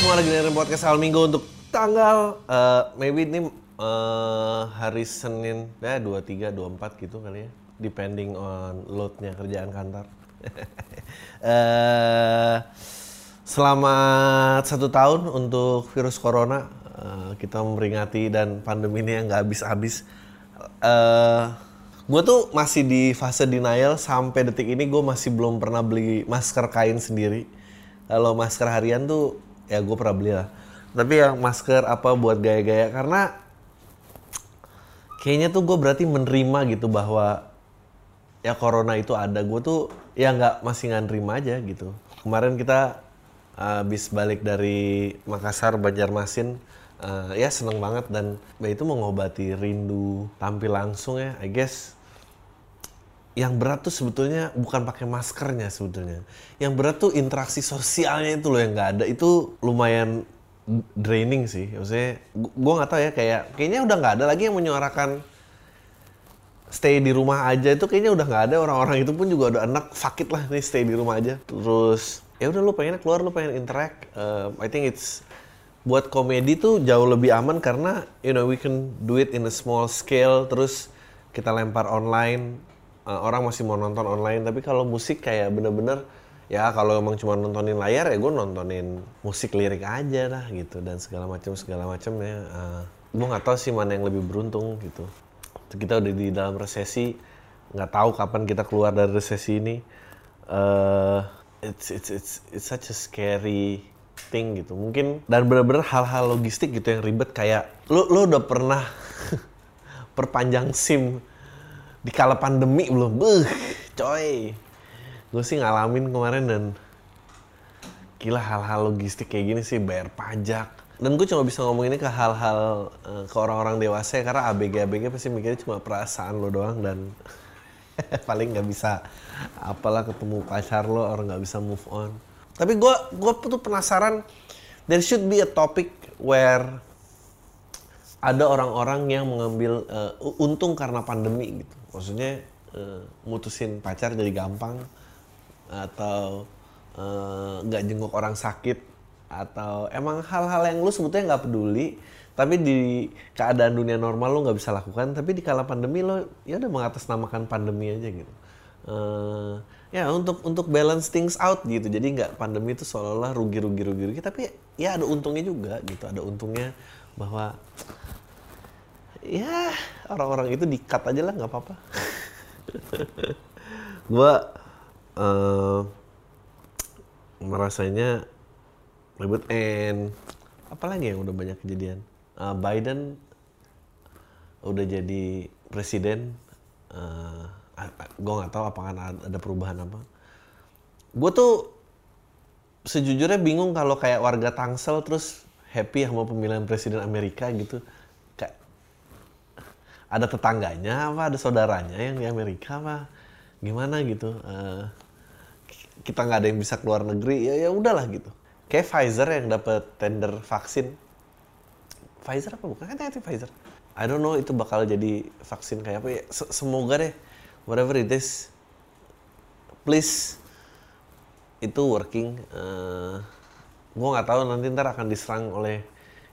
semua lagi dengerin podcast awal minggu untuk tanggal eh, maybe ini eh, hari Senin ya 23 24 gitu kali ya depending on loadnya kerjaan kantor. Eh, selamat satu tahun untuk virus corona Eh, kita memperingati dan pandemi ini yang nggak habis-habis. Eh, gue tuh masih di fase denial sampai detik ini gue masih belum pernah beli masker kain sendiri. Kalau masker harian tuh ya gue pernah beli lah. Tapi yang masker apa buat gaya-gaya karena kayaknya tuh gue berarti menerima gitu bahwa ya corona itu ada. Gue tuh ya nggak masih nggak nerima aja gitu. Kemarin kita uh, balik dari Makassar, Banjarmasin. uh, ya seneng banget dan ya itu mengobati rindu tampil langsung ya. I guess yang berat tuh sebetulnya bukan pakai maskernya sebetulnya. Yang berat tuh interaksi sosialnya itu loh yang nggak ada. Itu lumayan draining sih. Maksudnya gu- gua nggak tahu ya kayak kayaknya udah nggak ada lagi yang menyuarakan stay di rumah aja itu kayaknya udah nggak ada orang-orang itu pun juga udah enak fuck it lah nih stay di rumah aja. Terus ya udah lu pengen keluar lu pengen interact. Uh, I think it's buat komedi tuh jauh lebih aman karena you know we can do it in a small scale terus kita lempar online uh, orang masih mau nonton online tapi kalau musik kayak bener-bener ya kalau emang cuma nontonin layar ya gue nontonin musik lirik aja lah gitu dan segala macam segala macam ya. Uh, gue nggak tahu sih mana yang lebih beruntung gitu. Kita udah di dalam resesi nggak tahu kapan kita keluar dari resesi ini. Uh, it's it's it's it's such a scary thing gitu. Mungkin dan bener-bener hal-hal logistik gitu yang ribet kayak lu lu udah pernah perpanjang SIM di kala pandemi belum. Beuh coy. Gue sih ngalamin kemarin dan gila hal-hal logistik kayak gini sih bayar pajak. Dan gue cuma bisa ngomong ini ke hal-hal eh, ke orang-orang dewasa ya karena ABG ABG pasti mikirnya cuma perasaan lo doang dan paling nggak bisa apalah ketemu pacar lo orang nggak bisa move on. Tapi gue gue tuh penasaran there should be a topic where ada orang-orang yang mengambil eh, untung karena pandemi gitu maksudnya eh, mutusin pacar jadi gampang atau eh, nggak jenguk orang sakit atau emang hal-hal yang lu sebetulnya nggak peduli tapi di keadaan dunia normal lu nggak bisa lakukan tapi di kala pandemi lo ya udah mengatasnamakan pandemi aja gitu. Eh, ya untuk untuk balance things out gitu. Jadi nggak pandemi itu seolah-olah rugi rugi rugi rugi. Tapi ya ada untungnya juga gitu. Ada untungnya bahwa ya orang-orang itu di-cut aja lah nggak apa-apa. Gua eh, merasanya ribet and apalagi yang udah banyak kejadian? Eh, Biden udah jadi presiden. Eh gue nggak tahu apakah ada perubahan apa. Gue tuh sejujurnya bingung kalau kayak warga Tangsel terus happy sama pemilihan presiden Amerika gitu ada tetangganya apa ada saudaranya yang di Amerika apa gimana gitu Eh, kita nggak ada yang bisa keluar negeri ya ya udahlah gitu kayak Pfizer yang dapat tender vaksin Pfizer apa bukan? Kan Pfizer. I don't know itu bakal jadi vaksin kayak apa ya. Se- Semoga deh whatever it is please itu working. Uh, gue nggak tahu nanti ntar akan diserang oleh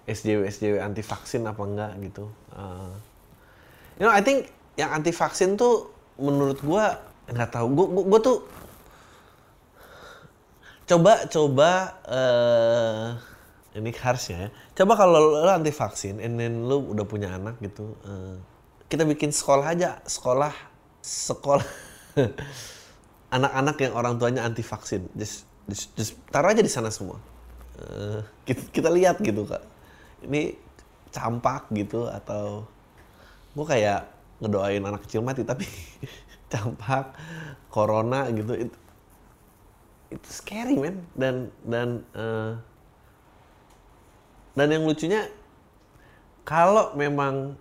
SJW SJW anti vaksin apa enggak gitu. Uh, you know I think yang anti vaksin tuh menurut gue nggak tahu. Gue gue tuh coba coba eh ini harus ya. Coba kalau lo anti vaksin, and then lo udah punya anak gitu, eh, kita bikin sekolah aja, sekolah sekolah anak-anak yang orang tuanya anti vaksin, just, just, just taruh aja di sana semua. Eh, kita, kita lihat gitu kak, ini campak gitu atau gue kayak ngedoain anak kecil mati tapi campak, corona gitu, itu, itu scary man. Dan dan eh, dan yang lucunya kalau memang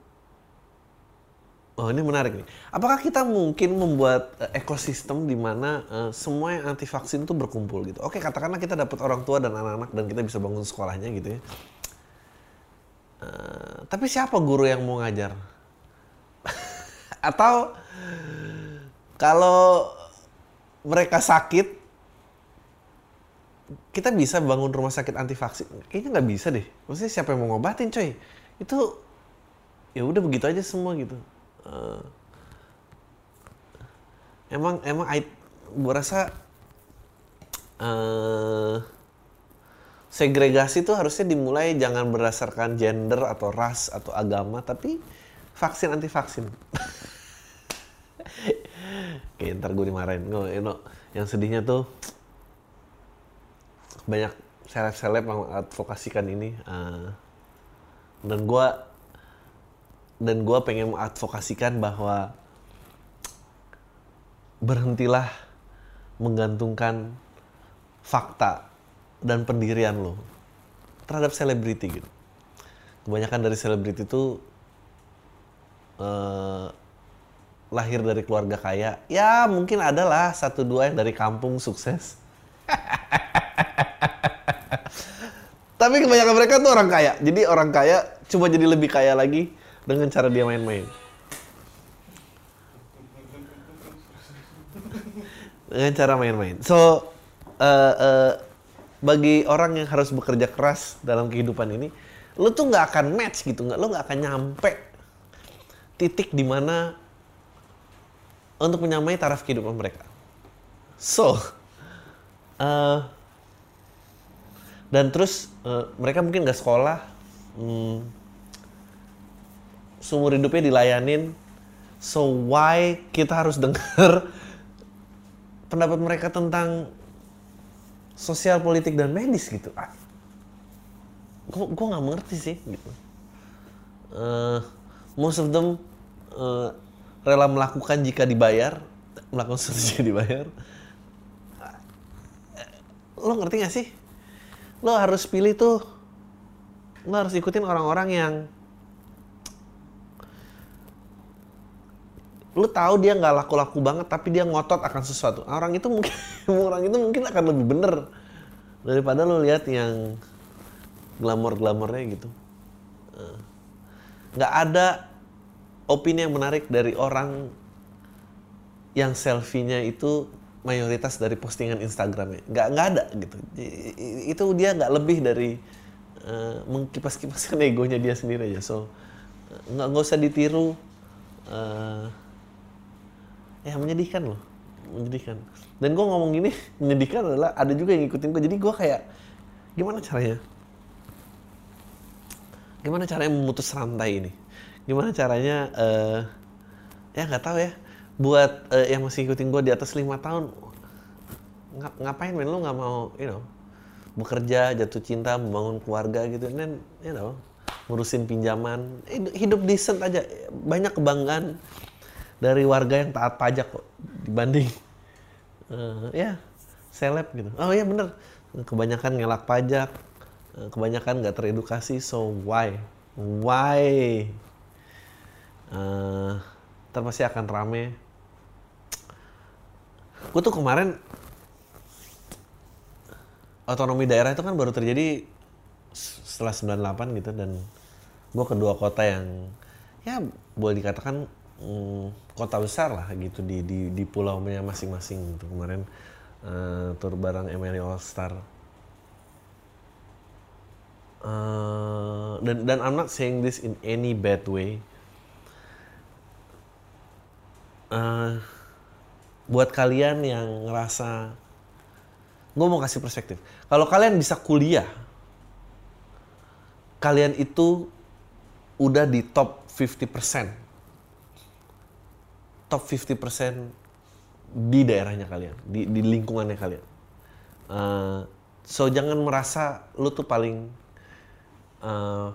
oh ini menarik nih. Apakah kita mungkin membuat eh, ekosistem di mana eh, semua yang anti vaksin itu berkumpul gitu? Oke katakanlah kita dapat orang tua dan anak-anak dan kita bisa bangun sekolahnya gitu ya. Eh, tapi siapa guru yang mau ngajar atau kalau mereka sakit kita bisa bangun rumah sakit anti vaksin kayaknya nggak bisa deh. Maksudnya siapa yang mau ngobatin coy? Itu ya udah begitu aja semua gitu. Uh, emang emang gue rasa uh, segregasi itu harusnya dimulai jangan berdasarkan gender atau ras atau agama tapi vaksin anti vaksin Oke, ntar gue dimarahin. No, you know, yang sedihnya tuh banyak seleb-seleb yang advokasikan ini. Uh, dan gue dan gue pengen mengadvokasikan bahwa berhentilah menggantungkan fakta dan pendirian lo terhadap selebriti gitu. Kebanyakan dari selebriti itu uh, lahir dari keluarga kaya. Ya mungkin ada lah satu dua yang dari kampung sukses. Tapi kebanyakan mereka tuh orang kaya. Jadi orang kaya cuma jadi lebih kaya lagi dengan cara dia main-main. Dengan cara main-main. So, uh, uh, bagi orang yang harus bekerja keras dalam kehidupan ini, lo tuh nggak akan match gitu, nggak lo nggak akan nyampe titik di mana untuk menyamai taraf kehidupan mereka. So, uh, dan terus uh, mereka mungkin nggak sekolah, hmm, seumur hidupnya dilayanin. So why kita harus dengar pendapat mereka tentang sosial politik dan medis gitu? Ah, gue nggak mengerti sih gitu. Uh, most of them uh, rela melakukan jika dibayar, melakukan sesuatu jika dibayar. Lo ngerti gak sih? Lo harus pilih tuh, lo harus ikutin orang-orang yang lu tahu dia nggak laku-laku banget tapi dia ngotot akan sesuatu orang itu mungkin orang itu mungkin akan lebih bener daripada lo lihat yang glamor-glamornya gitu nggak ada opini yang menarik dari orang yang selfie-nya itu mayoritas dari postingan Instagramnya. Nggak nggak ada gitu. Itu dia nggak lebih dari uh, mengkipas-kipaskan egonya dia sendiri aja. So nggak nggak usah ditiru uh, ya menyedihkan loh. Menyedihkan. Dan gue ngomong gini menyedihkan adalah ada juga yang ngikutin gue jadi gue kayak gimana caranya gimana caranya memutus rantai ini? Gimana caranya uh, ya nggak tahu ya. Buat uh, yang masih ikutin gue di atas lima tahun ngap ngapain men? Lu nggak mau you know bekerja jatuh cinta membangun keluarga gitu. Dan you know ngurusin pinjaman. Hidup decent aja. Banyak kebanggaan dari warga yang taat pajak kok dibanding uh, ya seleb gitu. Oh iya bener. Kebanyakan ngelak pajak kebanyakan nggak teredukasi so why? Why? Uh, ntar pasti akan rame. Gue tuh kemarin otonomi daerah itu kan baru terjadi setelah 98 gitu dan gue kedua kota yang ya boleh dikatakan mm, kota besar lah gitu di di, di pulaunya masing-masing gitu. Kemarin uh, tur bareng MLI All Star uh, dan dan I'm not saying this in any bad way. Uh, buat kalian yang ngerasa gue mau kasih perspektif. Kalau kalian bisa kuliah kalian itu udah di top 50% top 50% di daerahnya kalian di, di lingkungannya kalian. Uh, so jangan merasa lu tuh paling uh,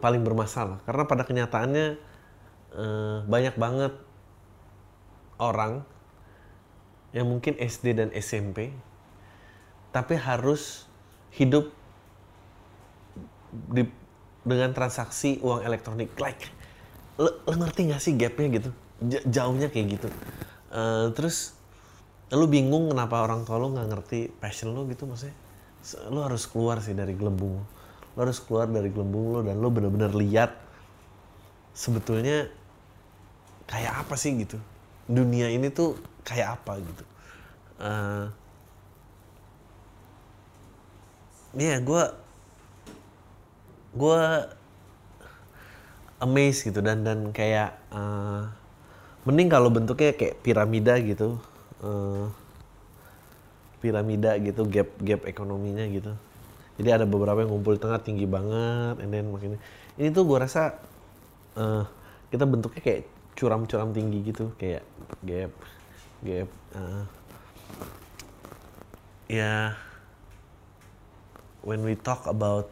paling bermasalah. Karena pada kenyataannya uh, banyak banget orang yang mungkin SD dan SMP tapi harus hidup di, dengan transaksi uang elektronik. Like lo, ngerti gak sih gapnya gitu? Jauhnya kayak gitu. Uh, terus lo bingung kenapa orang tua lo nggak ngerti passion lo gitu maksudnya lo harus keluar sih dari gelembung. Lo harus keluar dari gelembung lo dan lo bener-bener lihat sebetulnya kayak apa sih gitu. Dunia ini tuh kayak apa gitu. Eh, uh, ya yeah, gue gue amazed gitu dan dan kayak uh, mending kalau bentuknya kayak piramida gitu. Uh, piramida gitu gap gap ekonominya gitu. Jadi ada beberapa yang ngumpul di tengah tinggi banget and then makin ini tuh gue rasa uh, kita bentuknya kayak curam-curam tinggi gitu kayak gap gap uh, ya yeah, when we talk about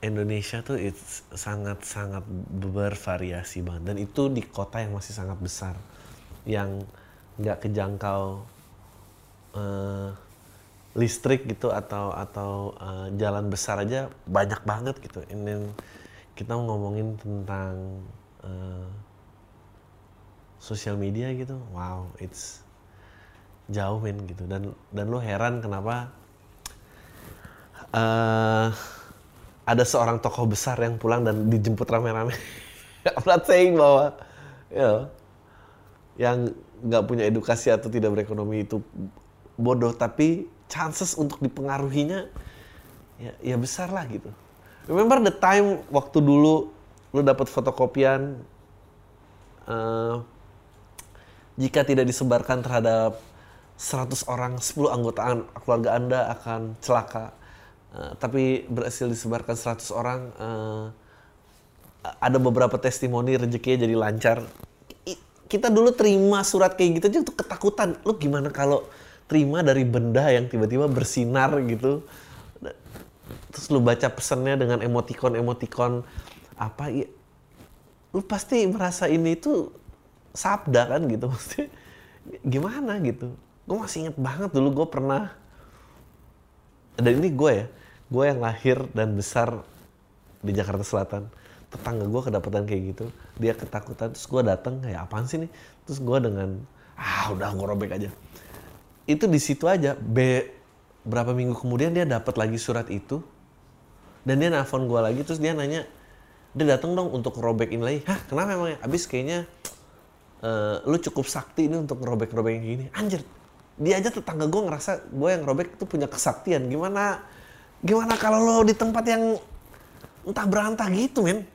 Indonesia tuh it's sangat-sangat bervariasi banget. Dan itu di kota yang masih sangat besar yang nggak kejangkau uh, listrik gitu atau atau uh, jalan besar aja banyak banget gitu. Ini kita ngomongin tentang uh, sosial media gitu. Wow it's jauh men gitu. Dan dan lo heran kenapa uh, ada seorang tokoh besar yang pulang dan dijemput rame-rame. I'm not saying bahwa you know, yang nggak punya edukasi atau tidak berekonomi itu bodoh, tapi chances untuk dipengaruhinya ya, ya besar lah gitu. Remember the time waktu dulu lu dapat fotokopian uh, jika tidak disebarkan terhadap 100 orang, 10 anggota keluarga Anda akan celaka. Eh, tapi berhasil disebarkan 100 orang uh, ada beberapa testimoni rezekinya jadi lancar. Kita dulu terima surat kayak gitu aja untuk ketakutan. Lu gimana kalau terima dari benda yang tiba-tiba bersinar gitu. Terus lu baca pesannya dengan emotikon-emotikon apa ya lu pasti merasa ini itu sabda kan gitu. Mesti gimana gitu? Gue masih inget banget dulu gue pernah. Dan ini gue ya gue yang lahir dan besar di Jakarta Selatan. Tetangga gue kedapatan kayak gitu dia ketakutan terus gue datang kayak apaan sih nih? Terus gue dengan ah udah gue robek aja itu di situ aja. B berapa minggu kemudian dia dapat lagi surat itu. Dan dia nelfon gue lagi terus dia nanya dia datang dong untuk robek ini lagi. Hah kenapa emangnya? Abis kayaknya uh, lu cukup sakti ini untuk ngerobek-robek yang gini. Anjir dia aja tetangga gue ngerasa gue yang robek itu punya kesaktian. Gimana Gimana kalau lo di tempat yang entah berantah gitu, men?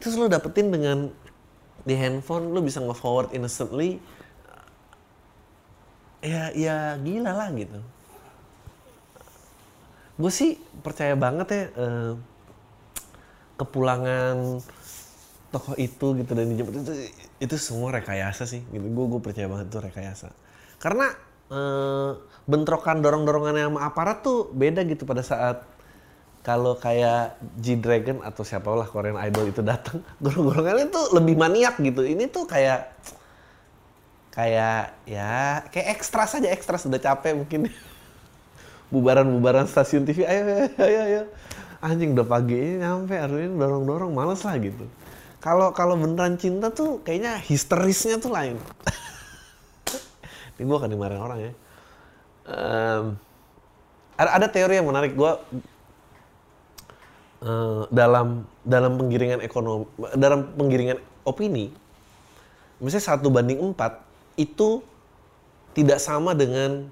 Terus lo dapetin dengan di handphone lo bisa nge-forward innocently. Ya, ya gila lah gitu. Gue sih percaya banget ya uh, kepulangan tokoh itu gitu dan dijemput itu itu semua rekayasa sih gitu gue gue percaya banget itu rekayasa karena uh, bentrokan dorong-dorongannya sama aparat tuh beda gitu pada saat kalau kayak G-Dragon atau siapa lah Korean Idol itu datang, dorong-dorongannya tuh lebih maniak gitu. Ini tuh kayak kayak ya kayak ekstra saja ekstra sudah capek mungkin. Bubaran-bubaran stasiun TV ayo ayo ayo, anjing udah pagi ini nyampe. Hari ini dorong-dorong. Males lah gitu. Kalau kalau beneran cinta tuh kayaknya histerisnya tuh lain. Ini gue akan dimarahin orang ya. Um, ada, ada teori yang menarik. Gue uh, dalam dalam penggiringan ekonomi dalam penggiringan opini misalnya satu banding empat itu tidak sama dengan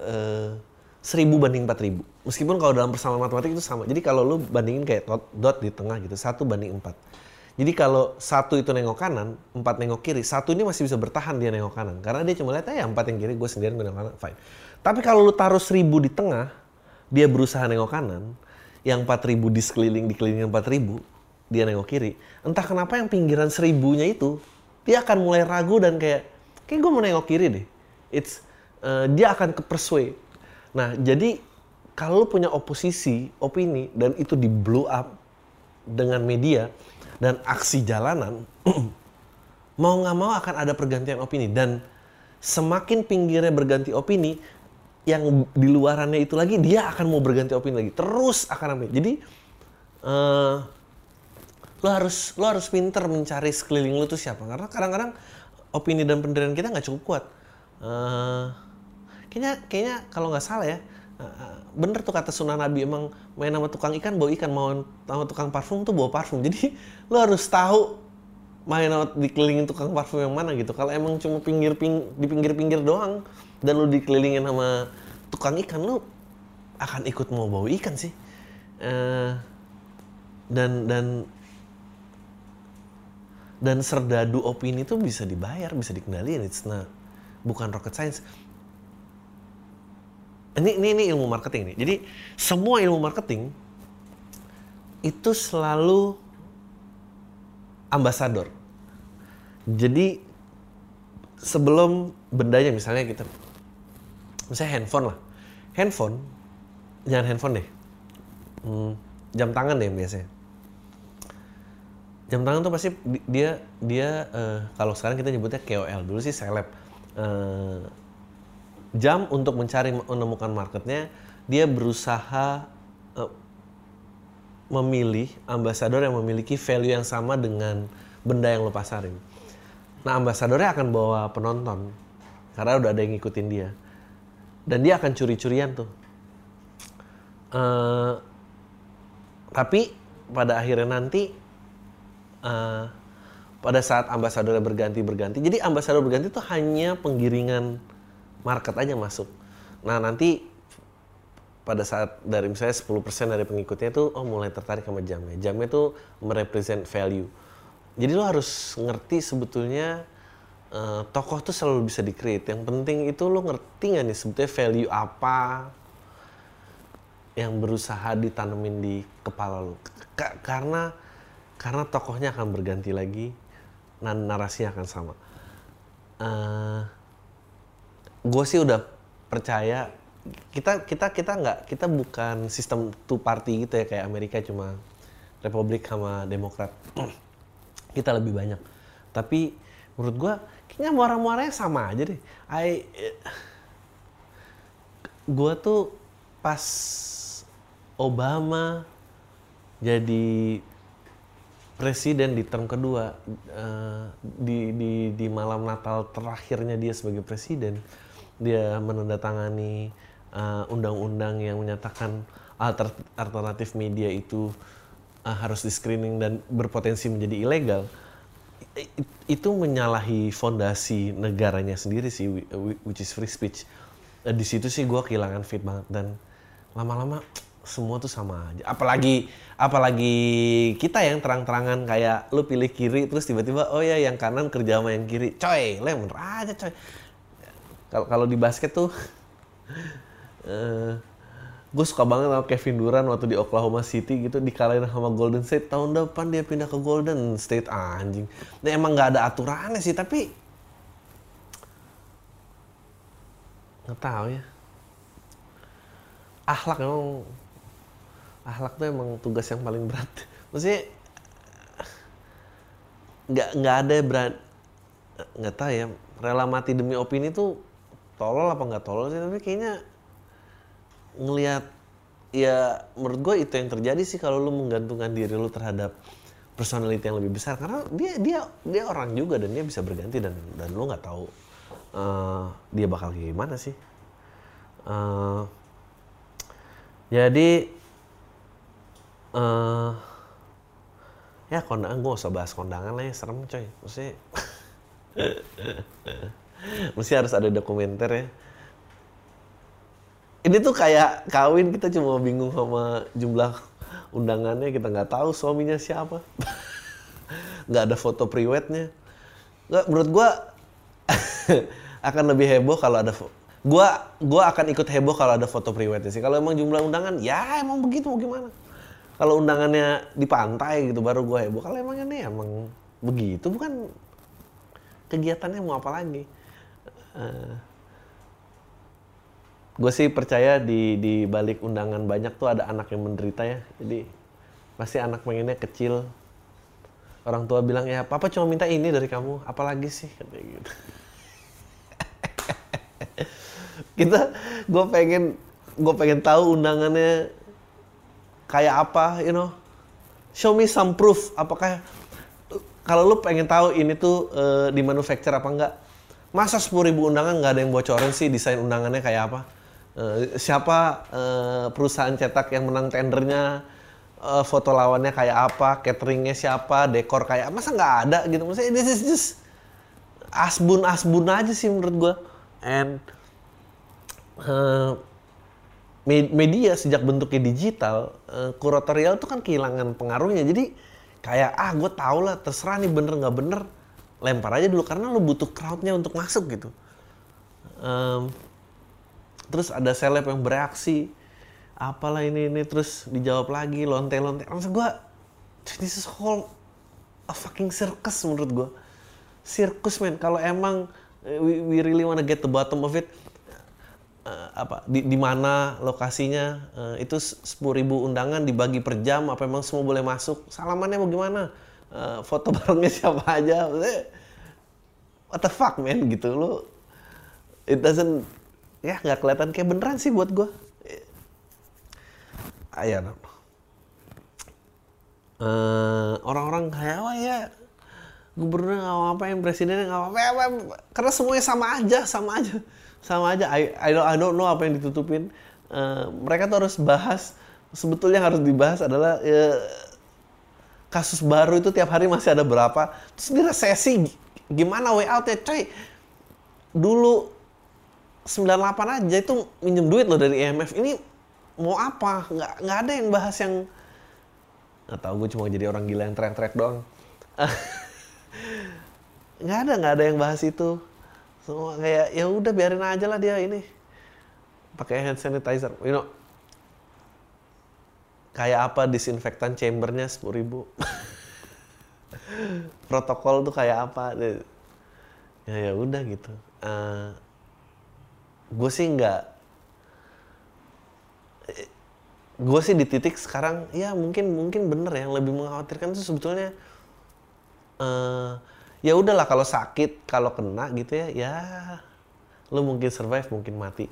uh, seribu banding empat ribu meskipun kalau dalam persamaan matematik itu sama jadi kalau lu bandingin kayak dot, dot di tengah gitu satu banding empat jadi kalau satu itu nengok kanan, empat nengok kiri, satu ini masih bisa bertahan dia nengok kanan. Karena dia cuma lihat, ya empat yang kiri, gue sendirian gue nengok kanan, fine. Tapi kalau lu taruh seribu di tengah, dia berusaha nengok kanan, yang empat ribu di sekeliling, dikelilingi empat ribu, dia nengok kiri. Entah kenapa yang pinggiran seribunya itu, dia akan mulai ragu dan kayak, kayak gue mau nengok kiri deh. It's, uh, dia akan ke persuade. Nah, jadi kalau punya oposisi, opini, dan itu di blow up dengan media, dan aksi jalanan, mau nggak mau akan ada pergantian opini dan semakin pinggirnya berganti opini, yang di luarannya itu lagi dia akan mau berganti opini lagi, terus akan ambil. Jadi uh, lo harus lo harus pinter mencari sekeliling lo tuh siapa karena kadang-kadang opini dan pendirian kita nggak cukup kuat. Uh, kayaknya kayaknya kalau nggak salah ya bener tuh kata Sunan Nabi emang main sama tukang ikan bawa ikan mau sama tukang parfum tuh bawa parfum jadi lo harus tahu main sama dikelilingin tukang parfum yang mana gitu kalau emang cuma pinggir ping di pinggir pinggir doang dan lo dikelilingin sama tukang ikan lo akan ikut mau bau ikan sih. Uh, dan dan dan serdadu opini itu bisa dibayar, bisa dikendalikan. It's not bukan rocket science. Ini ini, ini ilmu marketing nih. Jadi semua ilmu marketing itu selalu ambasador. Jadi sebelum bendanya misalnya kita misalnya handphone lah. Handphone jangan handphone deh. Hmm, jam tangan deh biasanya jam tangan tuh pasti dia dia uh, kalau sekarang kita nyebutnya KOL dulu sih seleb uh, jam untuk mencari menemukan marketnya dia berusaha uh, memilih ambasador yang memiliki value yang sama dengan benda yang lo pasarin. Nah ambasadornya akan bawa penonton karena udah ada yang ngikutin dia dan dia akan curi-curian tuh. Uh, tapi pada akhirnya nanti uh, pada saat ambasadornya berganti berganti. Jadi ambasador berganti itu hanya penggiringan market aja masuk. Nah nanti pada saat dari misalnya 10% dari pengikutnya itu oh mulai tertarik sama jamnya. Jamnya itu merepresent value. Jadi lo harus ngerti sebetulnya uh, tokoh tuh selalu bisa di-create. Yang penting itu lo ngerti nggak nih sebetulnya value apa yang berusaha ditanemin di kepala lo. karena karena tokohnya akan berganti lagi dan narasinya akan sama. Uh, eh, gue sih udah percaya kita kita kita nggak kita bukan sistem two party gitu ya kayak Amerika cuma Republik sama Demokrat. Kita lebih banyak. Tapi menurut gue kayaknya muara-muaranya sama aja deh. I gue tuh pas Obama jadi presiden di term kedua uh, di, di di malam Natal terakhirnya dia sebagai presiden dia menandatangani eh, undang-undang yang menyatakan alter, alternatif media itu uh, harus di screening dan berpotensi menjadi ilegal. Itu menyalahi fondasi negaranya sendiri sih which is free speech. Uh, di situ sih gue kehilangan fit banget dan lama-lama semua tuh sama aja. Apalagi apalagi kita yang terang-terangan kayak lu pilih kiri terus tiba-tiba oh ya yang kanan kerja sama yang kiri. Coy, lemon aja coy. Kalau kalau di basket tuh uh, eh, gue suka banget sama Kevin Durant waktu di Oklahoma City gitu dikalahin sama Golden State tahun depan dia pindah ke Golden State anjing. Nah emang nggak ada aturannya sih tapi nggak tahu ya. Akhlak emang akhlak tuh emang tugas yang paling berat. Maksudnya nggak nggak ada berat nggak tahu ya rela mati demi opini tuh tolol apa nggak tolol sih tapi kayaknya ngelihat ya menurut gue itu yang terjadi sih kalau lu menggantungkan diri lu terhadap personality yang lebih besar. Karena dia dia dia orang juga dan dia bisa berganti dan dan lu nggak tahu uh, dia bakal kayak gimana sih. Uh, jadi uh, ya kondangan gue usah bahas kondangan lah ya serem coy. Mesti mesti harus ada dokumenter ya. Ini tuh kayak kawin kita cuma bingung sama jumlah undangannya kita nggak tahu suaminya siapa. Nggak ada foto priwetnya. Nggak menurut gue akan lebih heboh kalau ada gua gua akan ikut heboh kalau ada foto priwetnya sih. Kalau emang jumlah undangan ya emang begitu mau gimana kalau undangannya di pantai gitu baru gue heboh. Kalau emang ini emang begitu bukan kegiatannya mau apa lagi. Uh, eh, gue sih percaya di di balik undangan banyak tuh ada anak yang menderita ya. Jadi pasti anak pengennya kecil. Orang tua bilang ya papa cuma minta ini dari kamu apalagi sih? Kayak gitu. Kita gue pengen gue pengen tahu undangannya kayak apa, you know. Show me some proof. Apakah kalau lu pengen tahu ini tuh uh, di manufacture apa enggak? Masa 10 ribu undangan nggak ada yang bocorin sih desain undangannya kayak apa? Uh, siapa uh, perusahaan cetak yang menang tendernya? Uh, foto lawannya kayak apa? Cateringnya siapa? Dekor kayak masa nggak ada gitu? Maksudnya this is just asbun asbun aja sih menurut gue. And uh, media sejak bentuknya digital, eh, kuratorial itu kan kehilangan pengaruhnya. Jadi kayak ah gue tau lah terserah nih bener nggak bener lempar aja dulu karena lu butuh crowdnya untuk masuk gitu. Em, terus ada seleb yang bereaksi apalah ini ini terus dijawab lagi lonte lonte maksud gue this is whole a fucking circus menurut gue sirkus men kalau emang eh, we, we really wanna get the bottom of it eh, apa di, di mana lokasinya eh, itu sepuluh ribu undangan dibagi per jam apa emang semua boleh masuk? Salamannya mau gimana? Eh, foto barengnya siapa aja? Maksudnya, what the fuck man? Gitu. Lo it doesn't ya nggak kelihatan kayak beneran sih buat gue ayah Eh, orang-orang kayak wah ya? Gubernur nggak ngapain presidennya nggak apa ya, karena semuanya sama aja sama aja sama aja. I, I, don't, I don't know apa yang ditutupin. Eh, mereka tuh harus bahas sebetulnya harus dibahas adalah ya, kasus baru itu tiap hari masih ada berapa. Terus di resesi gimana way out ya coy? Dulu 98 aja itu minjem duit loh dari IMF ini mau apa? Nggak nggak ada yang bahas yang nggak tahu gue cuma jadi orang gila yang teriak-teriak doang. Nggak ada nggak ada yang bahas itu semua kayak ya udah biarin aja lah dia ini. Pakai hand sanitizer. You know kayak apa disinfektan chambernya sepuluh ribu? Protokol tuh kayak apa? Ya ya udah gitu. Gue sih nggak gue sih di titik sekarang ya mungkin mungkin bener ya, yang lebih mengkhawatirkan itu sebetulnya eh ya udahlah kalau sakit kalau kena gitu ya ya lu mungkin survive mungkin mati.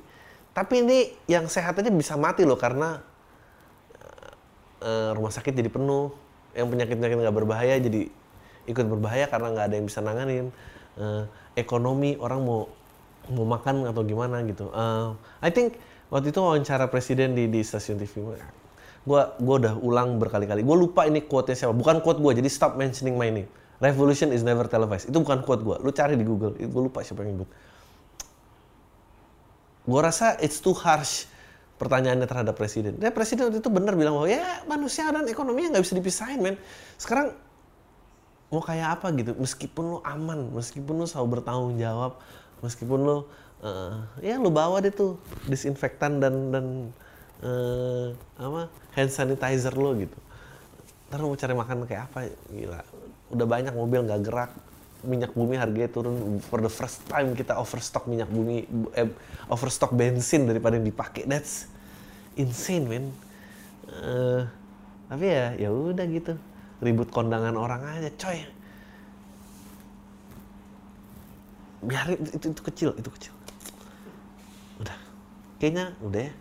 Tapi ini yang sehat aja bisa mati loh karena eh, rumah sakit jadi penuh yang penyakit penyakit nggak berbahaya jadi ikut berbahaya karena nggak ada yang bisa nanganin. Eh, ekonomi orang mau mau makan atau gimana gitu. Eh, I think waktu itu wawancara presiden di di stasiun TV gua gua udah ulang berkali-kali. Gue lupa ini quote nya siapa. Bukan quote gue jadi stop mentioning my name revolution is never televised itu bukan quote gue lu cari di Google gue lupa siapa yang nyebut gue rasa it's too harsh pertanyaannya terhadap presiden. Ya presiden waktu itu benar bilang bahwa ya manusia dan ekonomi nggak bisa dipisahin men. Sekarang mau kayak apa gitu, meskipun lo aman, meskipun lo selalu bertanggung jawab, meskipun lo eh, ya lo bawa deh tuh disinfektan dan dan eh, apa hand sanitizer lo gitu. Ntar mau cari makan kayak apa? Gila, udah banyak mobil nggak gerak, minyak bumi harganya turun. For the first time kita overstock minyak bumi eh, overstock bensin daripada yang dipakai. That's insane men. Eh, tapi ya ya udah gitu. Ribut kondangan orang aja coy. Biarin itu, itu kecil itu kecil. Udah. Kayaknya udah ya.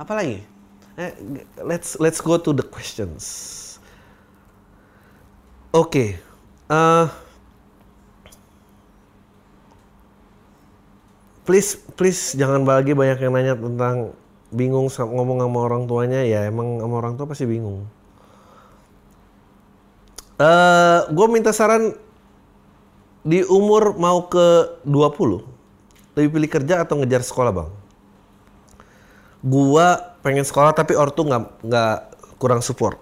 Apa lagi? Eh, let's let's go to the questions. Oke eh, please please jangan lagi banyak yang nanya tentang bingung ngomong sama orang tuanya ya emang sama orang tua pasti bingung. Eh, gue minta saran di umur mau ke 20 lebih pilih kerja atau ngejar sekolah bang? Gua pengen sekolah tapi ortu nggak nggak kurang support.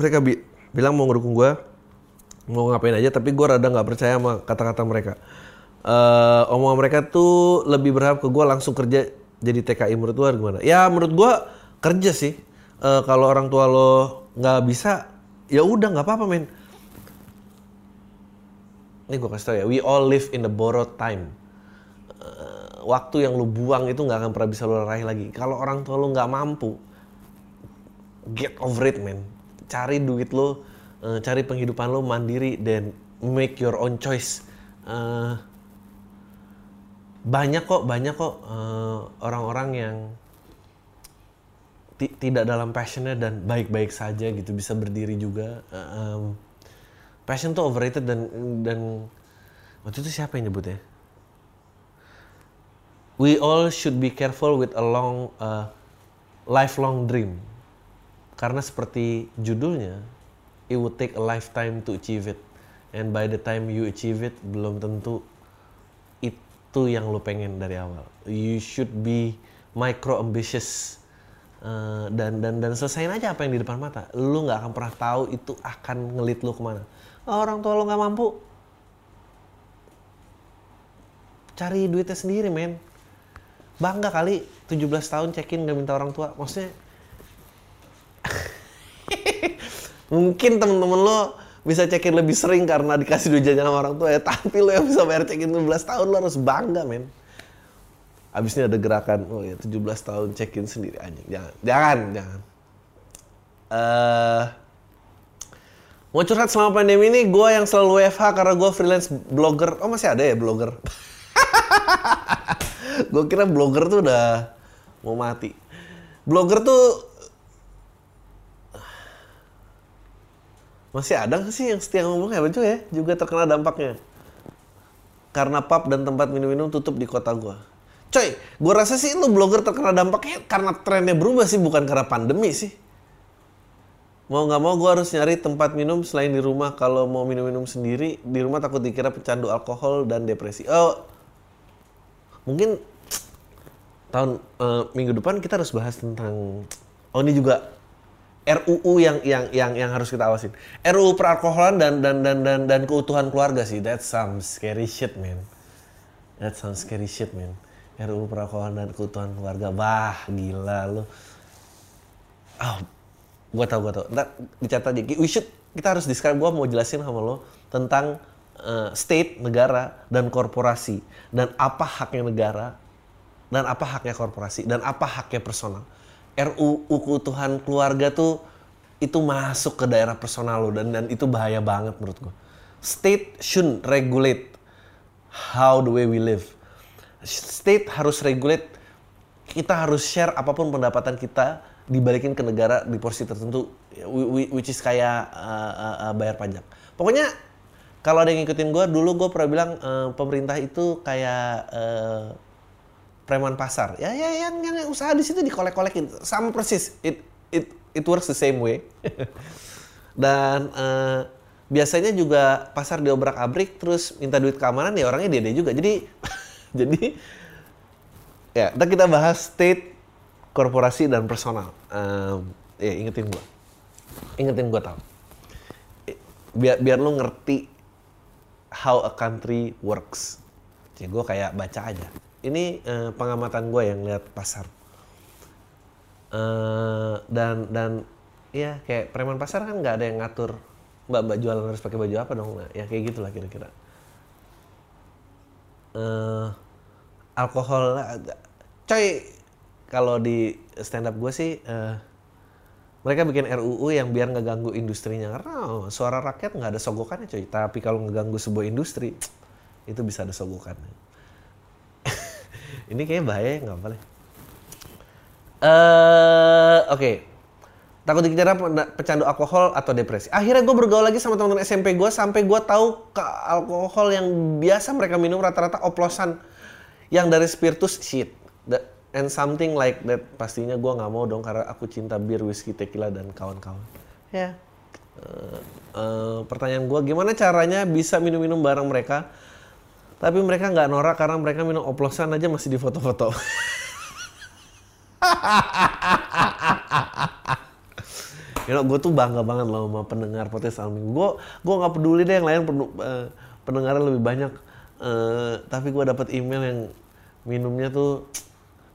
Mereka bi- bilang mau ngedukung gua mau ngapain aja tapi gue rada nggak percaya sama kata-kata mereka. Eh omongan mereka tuh lebih berharap ke gue langsung kerja jadi TKI menurut gue gimana? Ya menurut gue kerja sih. Eh, kalau orang tua lo nggak bisa ya udah nggak apa-apa men. Ini gue kasih tau ya we all live in the borrowed time. Eh, waktu yang lu buang itu nggak akan pernah bisa lo raih lagi. Kalau orang tua lo nggak mampu get over it man cari duit lo eh, cari penghidupan lo mandiri dan make your own choice. Eh, banyak kok banyak kok eh, orang-orang yang ti- tidak dalam passionnya dan baik-baik saja gitu bisa berdiri juga. Eh, em, passion tuh overrated dan dan waktu itu siapa yang nyebut ya? We all should be careful with a long uh, lifelong dream. Karena seperti judulnya it would take a lifetime to achieve it and by the time you achieve it belum tentu itu yang lo pengen dari awal you should be micro ambitious Eh, dan dan dan selesaiin aja apa yang di depan mata. Lu nggak akan pernah tahu itu akan ngelit lu ke mana. Oh, orang tua lu nggak mampu, cari duitnya sendiri men. Bangga kali 17 tahun cekin gak minta orang tua. Maksudnya mungkin temen-temen lo bisa cekin lebih sering karena dikasih duit jajan sama orang tua ya. Tapi lo yang bisa bayar cekin 17 tahun lo harus bangga men. Abis ini ada gerakan, oh ya 17 tahun check-in sendiri anjing. Jangan, jangan, jangan. Eh mau curhat selama pandemi ini, gue yang selalu WFH karena gue freelance blogger. Oh masih ada ya blogger? gue kira blogger tuh udah mau mati. Blogger tuh masih ada nggak sih yang setia ngomong ya betul ya? Juga terkena dampaknya. Karena pub dan tempat minum-minum tutup di kota gue. Coy, gue rasa sih lu blogger terkena dampaknya karena trennya berubah sih, bukan karena pandemi sih. Mau nggak mau gue harus nyari tempat minum selain di rumah. Kalau mau minum-minum sendiri, di rumah takut dikira pecandu alkohol dan depresi. Oh, mungkin tahun uh, minggu depan kita harus bahas tentang oh ini juga RUU yang yang yang yang harus kita awasin. RUU peralkoholan dan dan dan dan dan keutuhan keluarga sih. That sounds scary shit, man. That sounds scary shit, man. RUU peralkoholan dan keutuhan keluarga. Bah, gila lu. Ah, oh, gua tau gua tau. Ntar dicatat aja. We should kita harus describe gua mau jelasin sama lo tentang uh, state negara dan korporasi dan apa haknya negara dan apa haknya korporasi dan apa haknya personal. RUU keutuhan keluarga tuh itu masuk ke daerah personal lo dan dan itu bahaya banget menurut gua. State should regulate how the way we live state harus regulate kita harus share apa pun pendapatan kita dibalikin ke negara di porsi tertentu which is kayak uh, uh, bayar pajak pokoknya kalau ada yang ngikutin gue dulu gue pernah bilang uh, pemerintah itu kayak uh, preman pasar ya ya yang, yang usaha di situ dikolek-kolekin sama persis it it it works the same way dan uh, biasanya juga pasar diobrak abrik terus minta duit keamanan ya orangnya dia juga jadi Jadi ya, kita kita bahas state, korporasi dan personal. Um, ya ingetin gua, ingetin gua tau. Biar biar lu ngerti how a country works. Ya gue kayak baca aja. Ini uh, pengamatan gue yang lihat pasar. Uh, dan dan ya kayak preman pasar kan nggak ada yang ngatur mbak mbak jualan harus pakai baju apa dong? Nah, ya kayak gitulah kira-kira. Uh, alkohol coy kalau di stand up gue sih uh, mereka bikin RUU yang biar nggak ganggu industrinya. Karena oh, suara rakyat nggak ada sogokannya coy. Tapi kalau ngeganggu sebuah industri itu bisa ada sogokannya ini kayak bahaya nggak boleh uh, oke okay takut dikira pecandu alkohol atau depresi. Akhirnya gue bergaul lagi sama teman-teman SMP gue sampai gue tahu ke alkohol yang biasa mereka minum rata-rata oplosan yang dari spiritus shit. The, and something like that pastinya gue nggak mau dong karena aku cinta bir, whisky, tequila dan kawan-kawan. Ya. Uh, uh, pertanyaan gue gimana caranya bisa minum-minum bareng mereka tapi mereka nggak norak karena mereka minum oplosan aja masih di foto-foto. you know, gue tuh bangga banget loh sama pendengar podcast Alming. Gue gue nggak peduli deh yang lain eh, pendengarnya lebih banyak. Uh, tapi gue dapat email yang minumnya tuh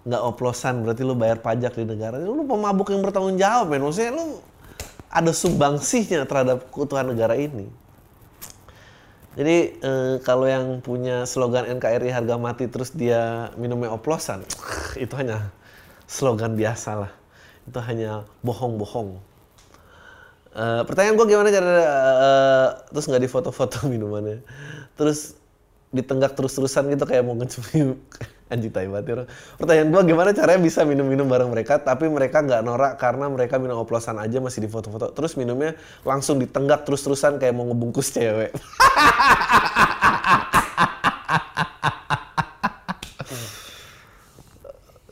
nggak oplosan, berarti lu bayar pajak di negara. Lu pemabuk yang bertanggung jawab, men. Maksudnya lu ada sumbangsihnya terhadap keutuhan negara ini. Jadi uh, kalau yang punya slogan NKRI harga mati terus dia minumnya oplosan, itu hanya slogan biasa lah. Itu hanya bohong-bohong. Uh, pertanyaan gue gimana cara uh, terus nggak di foto-foto minumannya terus ditenggak terus-terusan gitu kayak mau ngecumi anjing tai banget pertanyaan gue gimana caranya bisa minum-minum bareng mereka tapi mereka nggak norak karena mereka minum oplosan aja masih di foto-foto. Terus minumnya langsung ditenggak terus-terusan kayak mau ngebungkus cewek.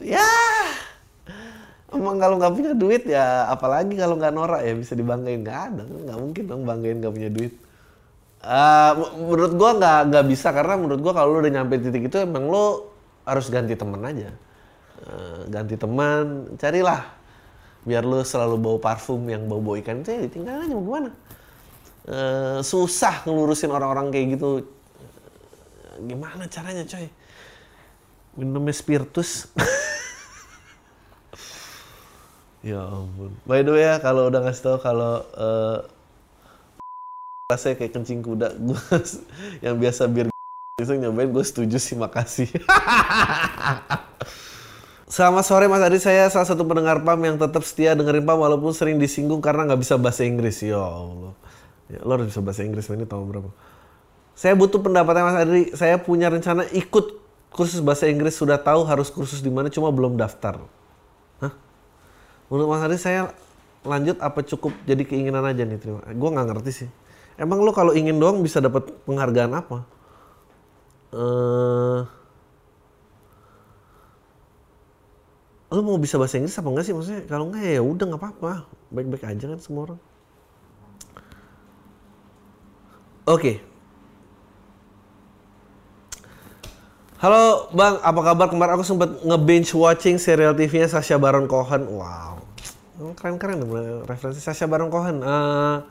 Ya emang kalau nggak punya duit ya apalagi kalau nggak norak ya bisa dibanggain. Nggak ada nggak mungkin dong banggain nggak punya duit. Uh, menurut gua nggak nggak bisa karena menurut gua kalau lo udah nyampe titik itu emang lo harus ganti temen aja. Eh, ganti teman, carilah. Biar lu selalu bau parfum yang bau bau ikan. Itu ya ditinggal aja mau gimana? Eh, susah ngelurusin orang-orang kayak gitu. Gimana caranya coy? Minumnya spiritus. Ya ampun. By the way ya kalau udah ngasih tau kalau eh, rasanya kayak kencing kuda. Gue yang biasa bir itu nyobain gue setuju sih makasih Selamat sore Mas Adi, saya salah satu pendengar PAM yang tetap setia dengerin PAM walaupun sering disinggung karena nggak bisa bahasa Inggris. Ya Allah. Ya, lo harus bisa bahasa Inggris, ini tahun berapa? Saya butuh pendapatnya Mas Adi, saya punya rencana ikut kursus bahasa Inggris, sudah tahu harus kursus di mana, cuma belum daftar. Hah? Menurut Mas Adi, saya lanjut apa cukup jadi keinginan aja nih? Terima. Gue nggak ngerti sih. Emang lo kalau ingin doang bisa dapat penghargaan apa? Eh... lu mau bisa bahasa Inggris apa enggak sih? Maksudnya kalau enggak ya udah nggak apa-apa. Baik-baik aja kan semua orang. Oke. Halo bang. Apa kabar? Kemarin aku sempat nge-binge watching serial TV-nya Sasha Baron Cohen. Wow. Keren-keren referensi Sasha Baron Cohen. Uh,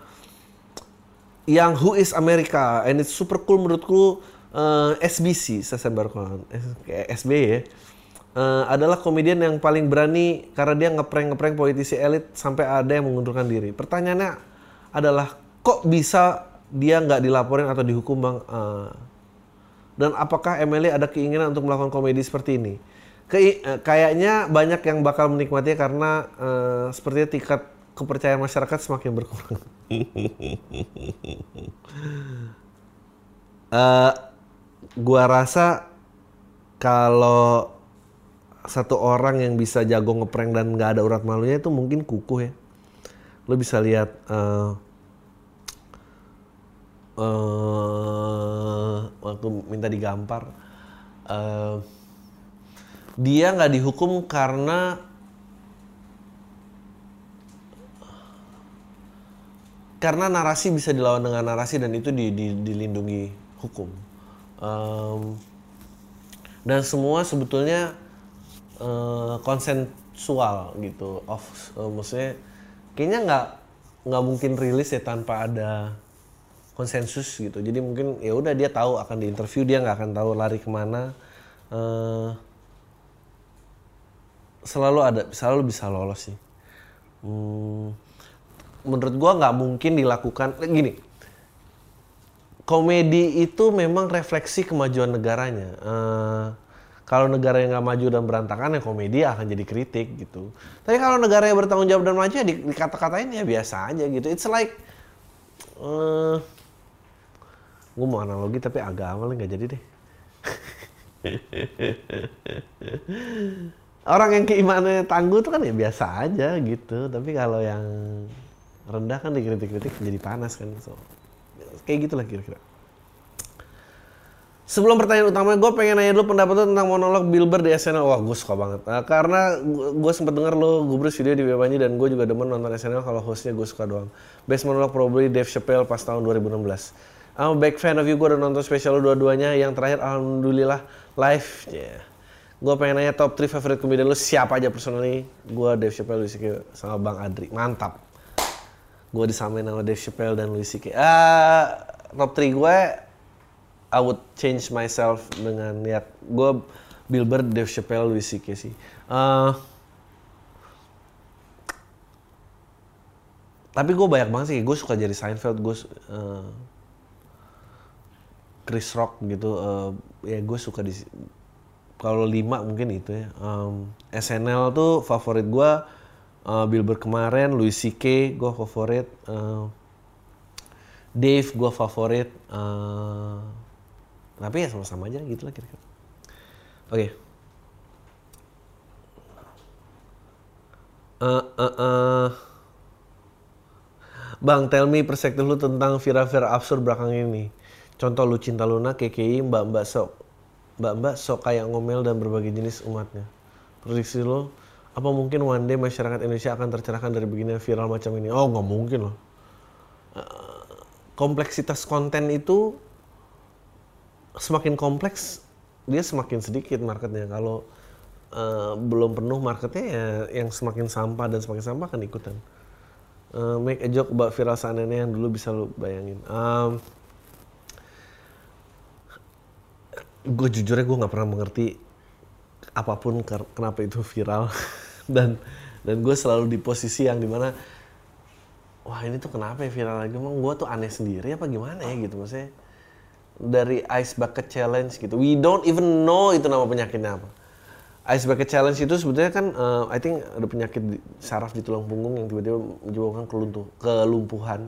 yang Who is America. And it's super cool menurutku uh, SBC Sasha Baron Cohen SBY ya uh, adalah komedian yang paling berani karena dia ngeprank-ngeprank politisi elit sampai ada yang mengundurkan diri. Pertanyaannya adalah kok bisa dia nggak dilaporin atau dihukum bang? Uh, dan apakah Emily ada keinginan untuk melakukan komedi seperti ini? Ke, uh, kayaknya banyak yang bakal menikmatinya karena uh, sepertinya tingkat kepercayaan masyarakat semakin berkurang. gua rasa kalau satu orang yang bisa jago ngeprank dan nggak ada urat malunya itu mungkin kukuh ya. Lo bisa lihat uh, uh, waktu minta digampar, uh, dia nggak dihukum karena karena narasi bisa dilawan dengan narasi dan itu di, di, dilindungi hukum. Um, dan semua sebetulnya uh, konsensual gitu. Of uh, maksudnya kayaknya nggak nggak mungkin rilis ya tanpa ada konsensus gitu. Jadi mungkin ya udah dia tahu akan diinterview dia nggak akan tahu lari ke mana. Uh, selalu ada selalu bisa lolos sih. Hmm, menurut gua nggak mungkin dilakukan gini komedi itu memang refleksi kemajuan negaranya uh, kalau negara yang nggak maju dan berantakan ya komedi akan jadi kritik gitu. Tapi kalau negara yang bertanggung jawab dan maju ya di, dikata-katain ya biasa aja gitu. It's like uh, eh, gue mau analogi tapi agama nggak jadi deh. Orang yang keimanannya tangguh itu kan ya biasa aja gitu. Tapi kalau yang rendah kan dikritik-kritik jadi panas kan. So, kayak gitulah kira-kira. Sebelum pertanyaan utama, gue pengen nanya dulu pendapat lo tentang monolog Bilber di SNL. Wah, gue suka banget. Nah, karena gue sempet denger lo gubrus video di Bebanji dan gue juga demen nonton SNL kalau hostnya gue suka doang. Best monolog probably Dave Chappelle pas tahun 2016. I'm a big fan of you, gue udah nonton spesial lo dua-duanya. Yang terakhir, Alhamdulillah, live. Yeah. Gue pengen nanya top 3 favorite komedian lo siapa aja personally. Gue Dave Chappelle, Louis C.K. sama Bang Adri. Mantap. Gue disamain sama Dave Chappelle dan Louis C.K. Uh, top 3 gue I would change myself dengan niat gue Bilber, Dave Chappelle, Louis C.K. sih. Uh, tapi gue banyak banget sih, gue suka jadi Seinfeld, gue uh, Chris Rock gitu, uh, ya gue suka di kalau lima mungkin itu ya. Um, SNL tuh favorit gue, uh, Bilber kemarin, Louis C.K. gue favorit, uh, Dave gue favorit, uh, tapi ya sama-sama aja gitu lah kira-kira. Oke. Okay. Uh, uh, uh. Bang, tell me perspektif lu tentang Vira-Vira absurd belakang ini. Contoh lu cinta Luna, KKI, mbak-mbak sok. Mbak-mbak sok kayak ngomel dan berbagai jenis umatnya. Prediksi lu, apa mungkin one day masyarakat Indonesia akan tercerahkan dari begini viral macam ini? Oh, nggak mungkin loh. Uh, kompleksitas konten itu semakin kompleks dia semakin sedikit marketnya kalau uh, belum penuh marketnya ya yang semakin sampah dan semakin sampah akan ikutan. Uh, make a joke about viral seandainya yang dulu bisa lu bayangin. Um, gue jujurnya gue nggak pernah mengerti apa pun kenapa itu viral. Dan dan gue selalu di posisi yang di mana wah ini tuh kenapa ya viral lagi? Emang gue tuh aneh sendiri apa gimana ya? Gitu maksudnya. Dari ice bucket challenge gitu. We don't even know itu nama penyakitnya apa. Ice bucket challenge itu sebetulnya kan uh, I think ada penyakit di, saraf di tulang punggung yang tiba-tiba menyebabkan keluntuh kelumpuhan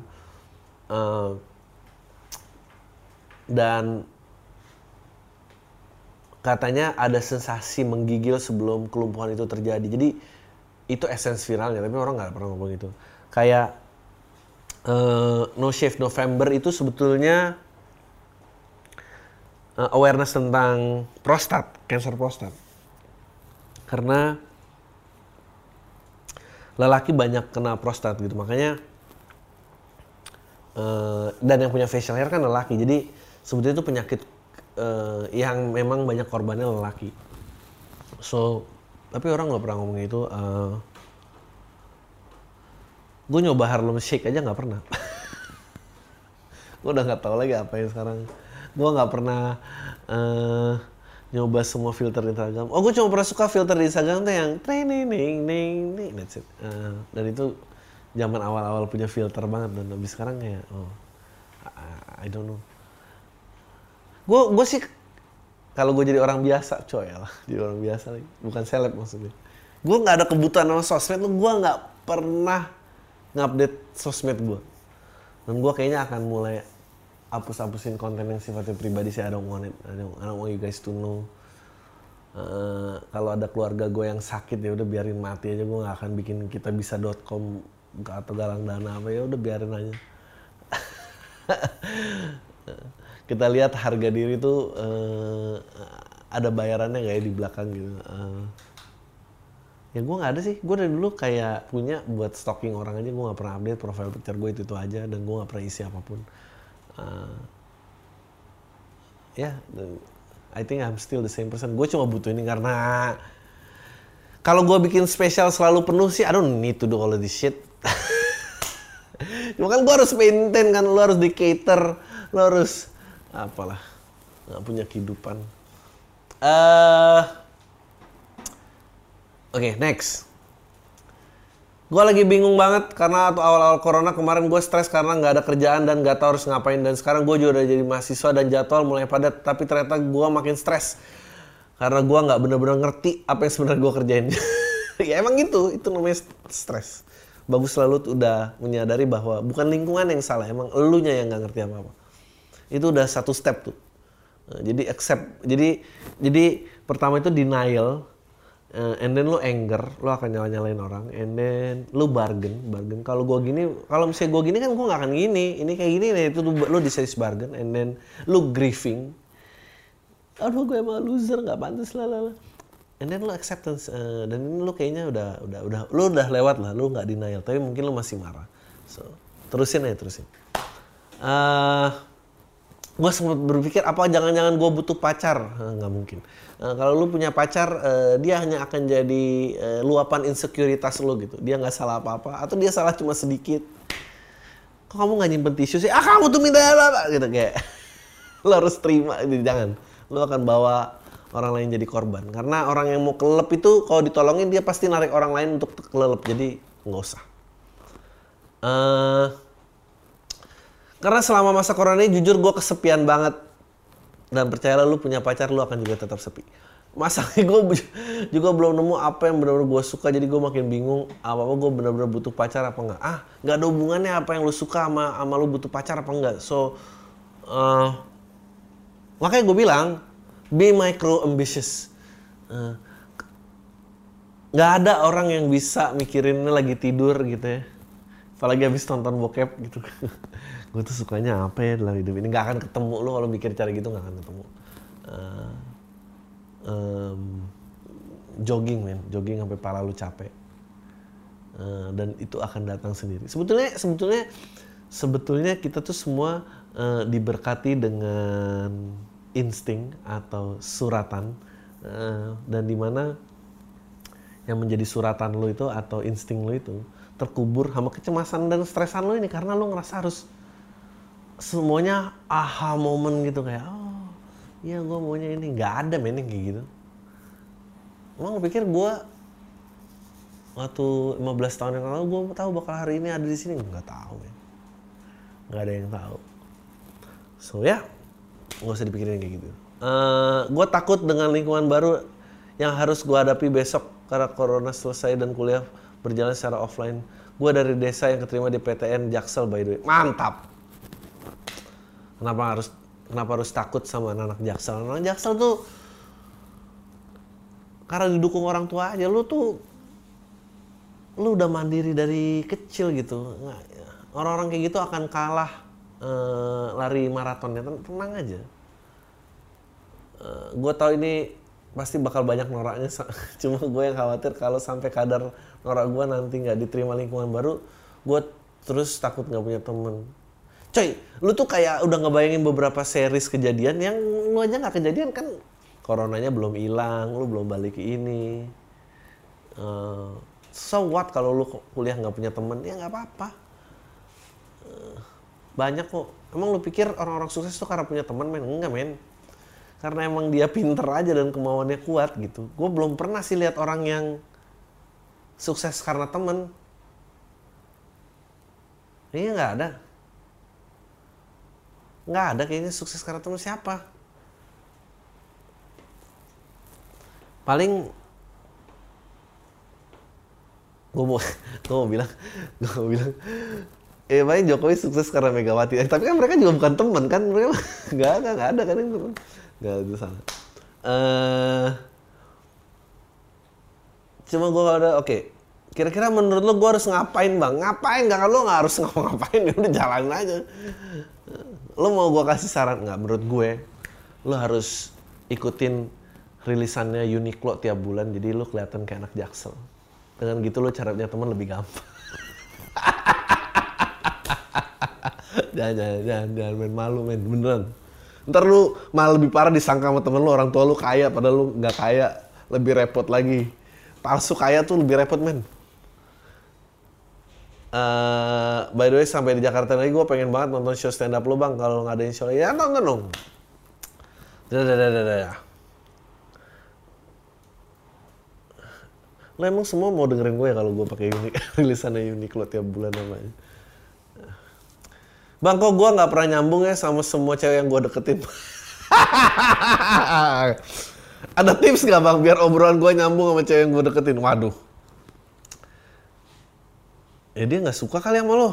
uh, dan katanya ada sensasi menggigil sebelum kelumpuhan itu terjadi jadi itu essence viralnya tapi orang nggak pernah ngomong itu kayak uh, No Shave November itu sebetulnya uh, awareness tentang prostat, cancer prostat. Karena lelaki banyak kena prostat gitu, makanya uh, dan yang punya facial hair kan lelaki. Jadi sebetulnya itu penyakit uh, yang memang banyak korbannya lelaki. So, tapi orang nggak pernah ngomong itu. Uh, gue nyoba Harlem Shake aja nggak pernah. gue udah nggak tahu lagi apa yang sekarang gue nggak pernah uh, nyoba semua filter Instagram. Oh, gue cuma pernah suka filter di Instagram tuh yang training, ning, ning, ning, that's it. Uh, dan itu zaman awal-awal punya filter banget dan habis sekarang kayak oh, I, I don't know. Gue gue sih kalau gue jadi orang biasa, coy ya. Lah, jadi orang biasa lagi, bukan seleb maksudnya. Gue nggak ada kebutuhan sama sosmed, gue nggak pernah ngupdate sosmed gue. Dan gue kayaknya akan mulai hapus-hapusin konten yang sifatnya pribadi sih. I don't want it. I don't, I don't want you guys to know. Uh, kalau ada keluarga gue yang sakit ya udah biarin mati aja. Gue nggak akan bikin kita bisa.com atau galang dana apa. Ya udah biarin aja kita lihat harga diri tuh uh, ada bayarannya nggak ya di belakang gitu. Uh, ya gue nggak ada sih. Gue dari dulu kayak punya buat stalking orang aja gue nggak pernah update profile picture gue itu itu aja dan gue nggak pernah isi apa pun. Uh, ya yeah, I think I'm still the same person. Gue cuma butuh ini karena kalau gue bikin spesial selalu penuh sih I don't need to do all of this shit. Cuma kan gue harus maintain kan lo harus di cater lo harus apalah. Nggak punya kehidupan. Uh, oke okay, next. Gue lagi bingung banget karena atau awal-awal corona kemarin gue stres karena nggak ada kerjaan dan nggak tahu harus ngapain. Dan sekarang gue juga udah jadi mahasiswa dan jadwal mulai padat tapi ternyata gue makin stres. Karena gue nggak bener-bener ngerti apa yang sebenarnya gue kerjain. Ya emang gitu. Itu namanya stres. Bagus selalu udah menyadari bahwa bukan lingkungan yang salah. Emang elunya yang nggak ngerti apa apa itu udah satu step tuh nah, jadi accept jadi jadi pertama itu denial uh, and then lu anger, lu akan nyala nyalain orang, and then lu bargain, bargain. Kalau gua gini, kalau misalnya gua gini kan gua nggak akan gini, ini kayak gini nih, itu lu diseris bargain, and then lu grieving. Aduh gue emang loser, nggak pantas lah, lah, And then lu acceptance, uh, dan ini lu kayaknya udah, udah, udah, lu udah lewat lah, lu nggak denial, tapi mungkin lu masih marah. So, terusin aja, terusin. Uh, gue sempat berpikir apa jangan-jangan gue butuh pacar? Nggak mungkin. Uh, kalau lu punya pacar uh, dia hanya akan jadi uh, luapan insekuritas lu gitu. Dia nggak salah apa-apa atau dia salah cuma sedikit. Kok kamu nggak nyimpen tisu sih? Ah kamu tuh minta apa gitu kayak. Lu harus terima gitu jangan. Lu akan bawa orang lain jadi korban. Karena orang yang mau kelelep itu kalau ditolongin dia pasti narik orang lain untuk kelelep. Jadi nggak usah. Uh, karena selama masa corona ini jujur gue kesepian banget. Dan percayalah lu punya pacar lu akan juga tetap sepi. Masalahnya gue juga belum nemu apa yang benar-benar gue suka jadi gue makin bingung apa apa gue benar-benar butuh pacar apa enggak. Ah nggak ada hubungannya apa yang lu suka sama sama lu butuh pacar apa enggak. So uh, makanya gue bilang be micro ambitious. Uh, ada orang yang bisa mikirinnya lagi tidur gitu ya. Apalagi habis nonton bokep gitu gue tuh sukanya apa ya dalam hidup ini? Nggak akan ketemu lo kalau mikir cara gitu nggak akan ketemu. Uh, um, jogging men. Jogging sampai pala lu capek. Uh, dan itu akan datang sendiri. Sebetulnya sebetulnya sebetulnya kita tuh semua uh, diberkati dengan insting atau suratan. Uh, dan di mana yang menjadi suratan lo itu atau insting lo itu terkubur sama kecemasan dan stresan lo ini karena lo ngerasa harus semuanya aha moment gitu kayak oh iya gue maunya ini nggak ada men kayak gitu emang pikir gue waktu 15 tahun yang lalu gue tahu bakal hari ini ada di sini nggak tahu men nggak ada yang tahu so ya nggak usah dipikirin kayak gitu uh, gue takut dengan lingkungan baru yang harus gue hadapi besok karena corona selesai dan kuliah berjalan secara offline. Gue dari desa yang keterima di PTN Jaksel by the way. Mantap. Kenapa harus kenapa harus takut sama anak, -anak Jaksel? Anak, -anak Jaksel tuh karena didukung orang tua aja lu tuh lu udah mandiri dari kecil gitu. Orang-orang kayak gitu akan kalah uh, lari maratonnya. Tenang aja. Uh, gue tau ini pasti bakal banyak noraknya cuma gue yang khawatir kalau sampai kadar norak gue nanti nggak diterima lingkungan baru gue terus takut nggak punya temen coy lu tuh kayak udah ngebayangin beberapa series kejadian yang lu aja nggak kejadian kan? Coronanya belum hilang lu belum balik ke ini. Uh, so what kalau lu kuliah nggak punya temen? Ya nggak apa-apa. Uh, banyak kok. Emang lu pikir orang-orang sukses tuh karena punya temen men? Enggak men. Karena emang dia pinter aja dan kemauannya kuat gitu. Gue belum pernah sih lihat orang yang sukses karena temen. Ini nggak ada. Nggak ada kayaknya sukses karena temen siapa. Paling gue mau gue mau bilang gue mau bilang eh paling Jokowi sukses karena Megawati eh, tapi kan mereka juga bukan teman kan mereka nggak ada nggak ada kan itu Gak itu salah. Uh, cuma gue ada oke. Okay. Kira-kira menurut lo gue harus ngapain bang? Ngapain? Gak lo nggak harus ngapain ya udah jalan aja. Lo mau gue kasih saran nggak? Menurut gue, lo harus ikutin rilisannya Uniqlo tiap bulan. Jadi lo kelihatan kayak anak jaksel. Dengan gitu lo cara punya teman lebih gampang. jangan, jangan, jangan, jangan main malu, main beneran. Ntar lu malah lebih parah disangka sama temen lu orang tua lu kaya padahal lu nggak kaya. Lebih repot lagi. Palsu kaya tuh lebih repot men. Uh, by the way sampai di Jakarta lagi gue pengen banget nonton show stand up lu bang kalau nggak ada show ya nonton dong. Dadah. Lo emang semua mau dengerin gue ya kalau gue pakai unik rilisannya Uniqlo tiap bulan namanya. Bang, kok gue nggak pernah nyambung ya sama semua cewek yang gue deketin? Ada tips nggak bang biar obrolan gue nyambung sama cewek yang gue deketin? Waduh. Ya dia nggak suka kali sama lo.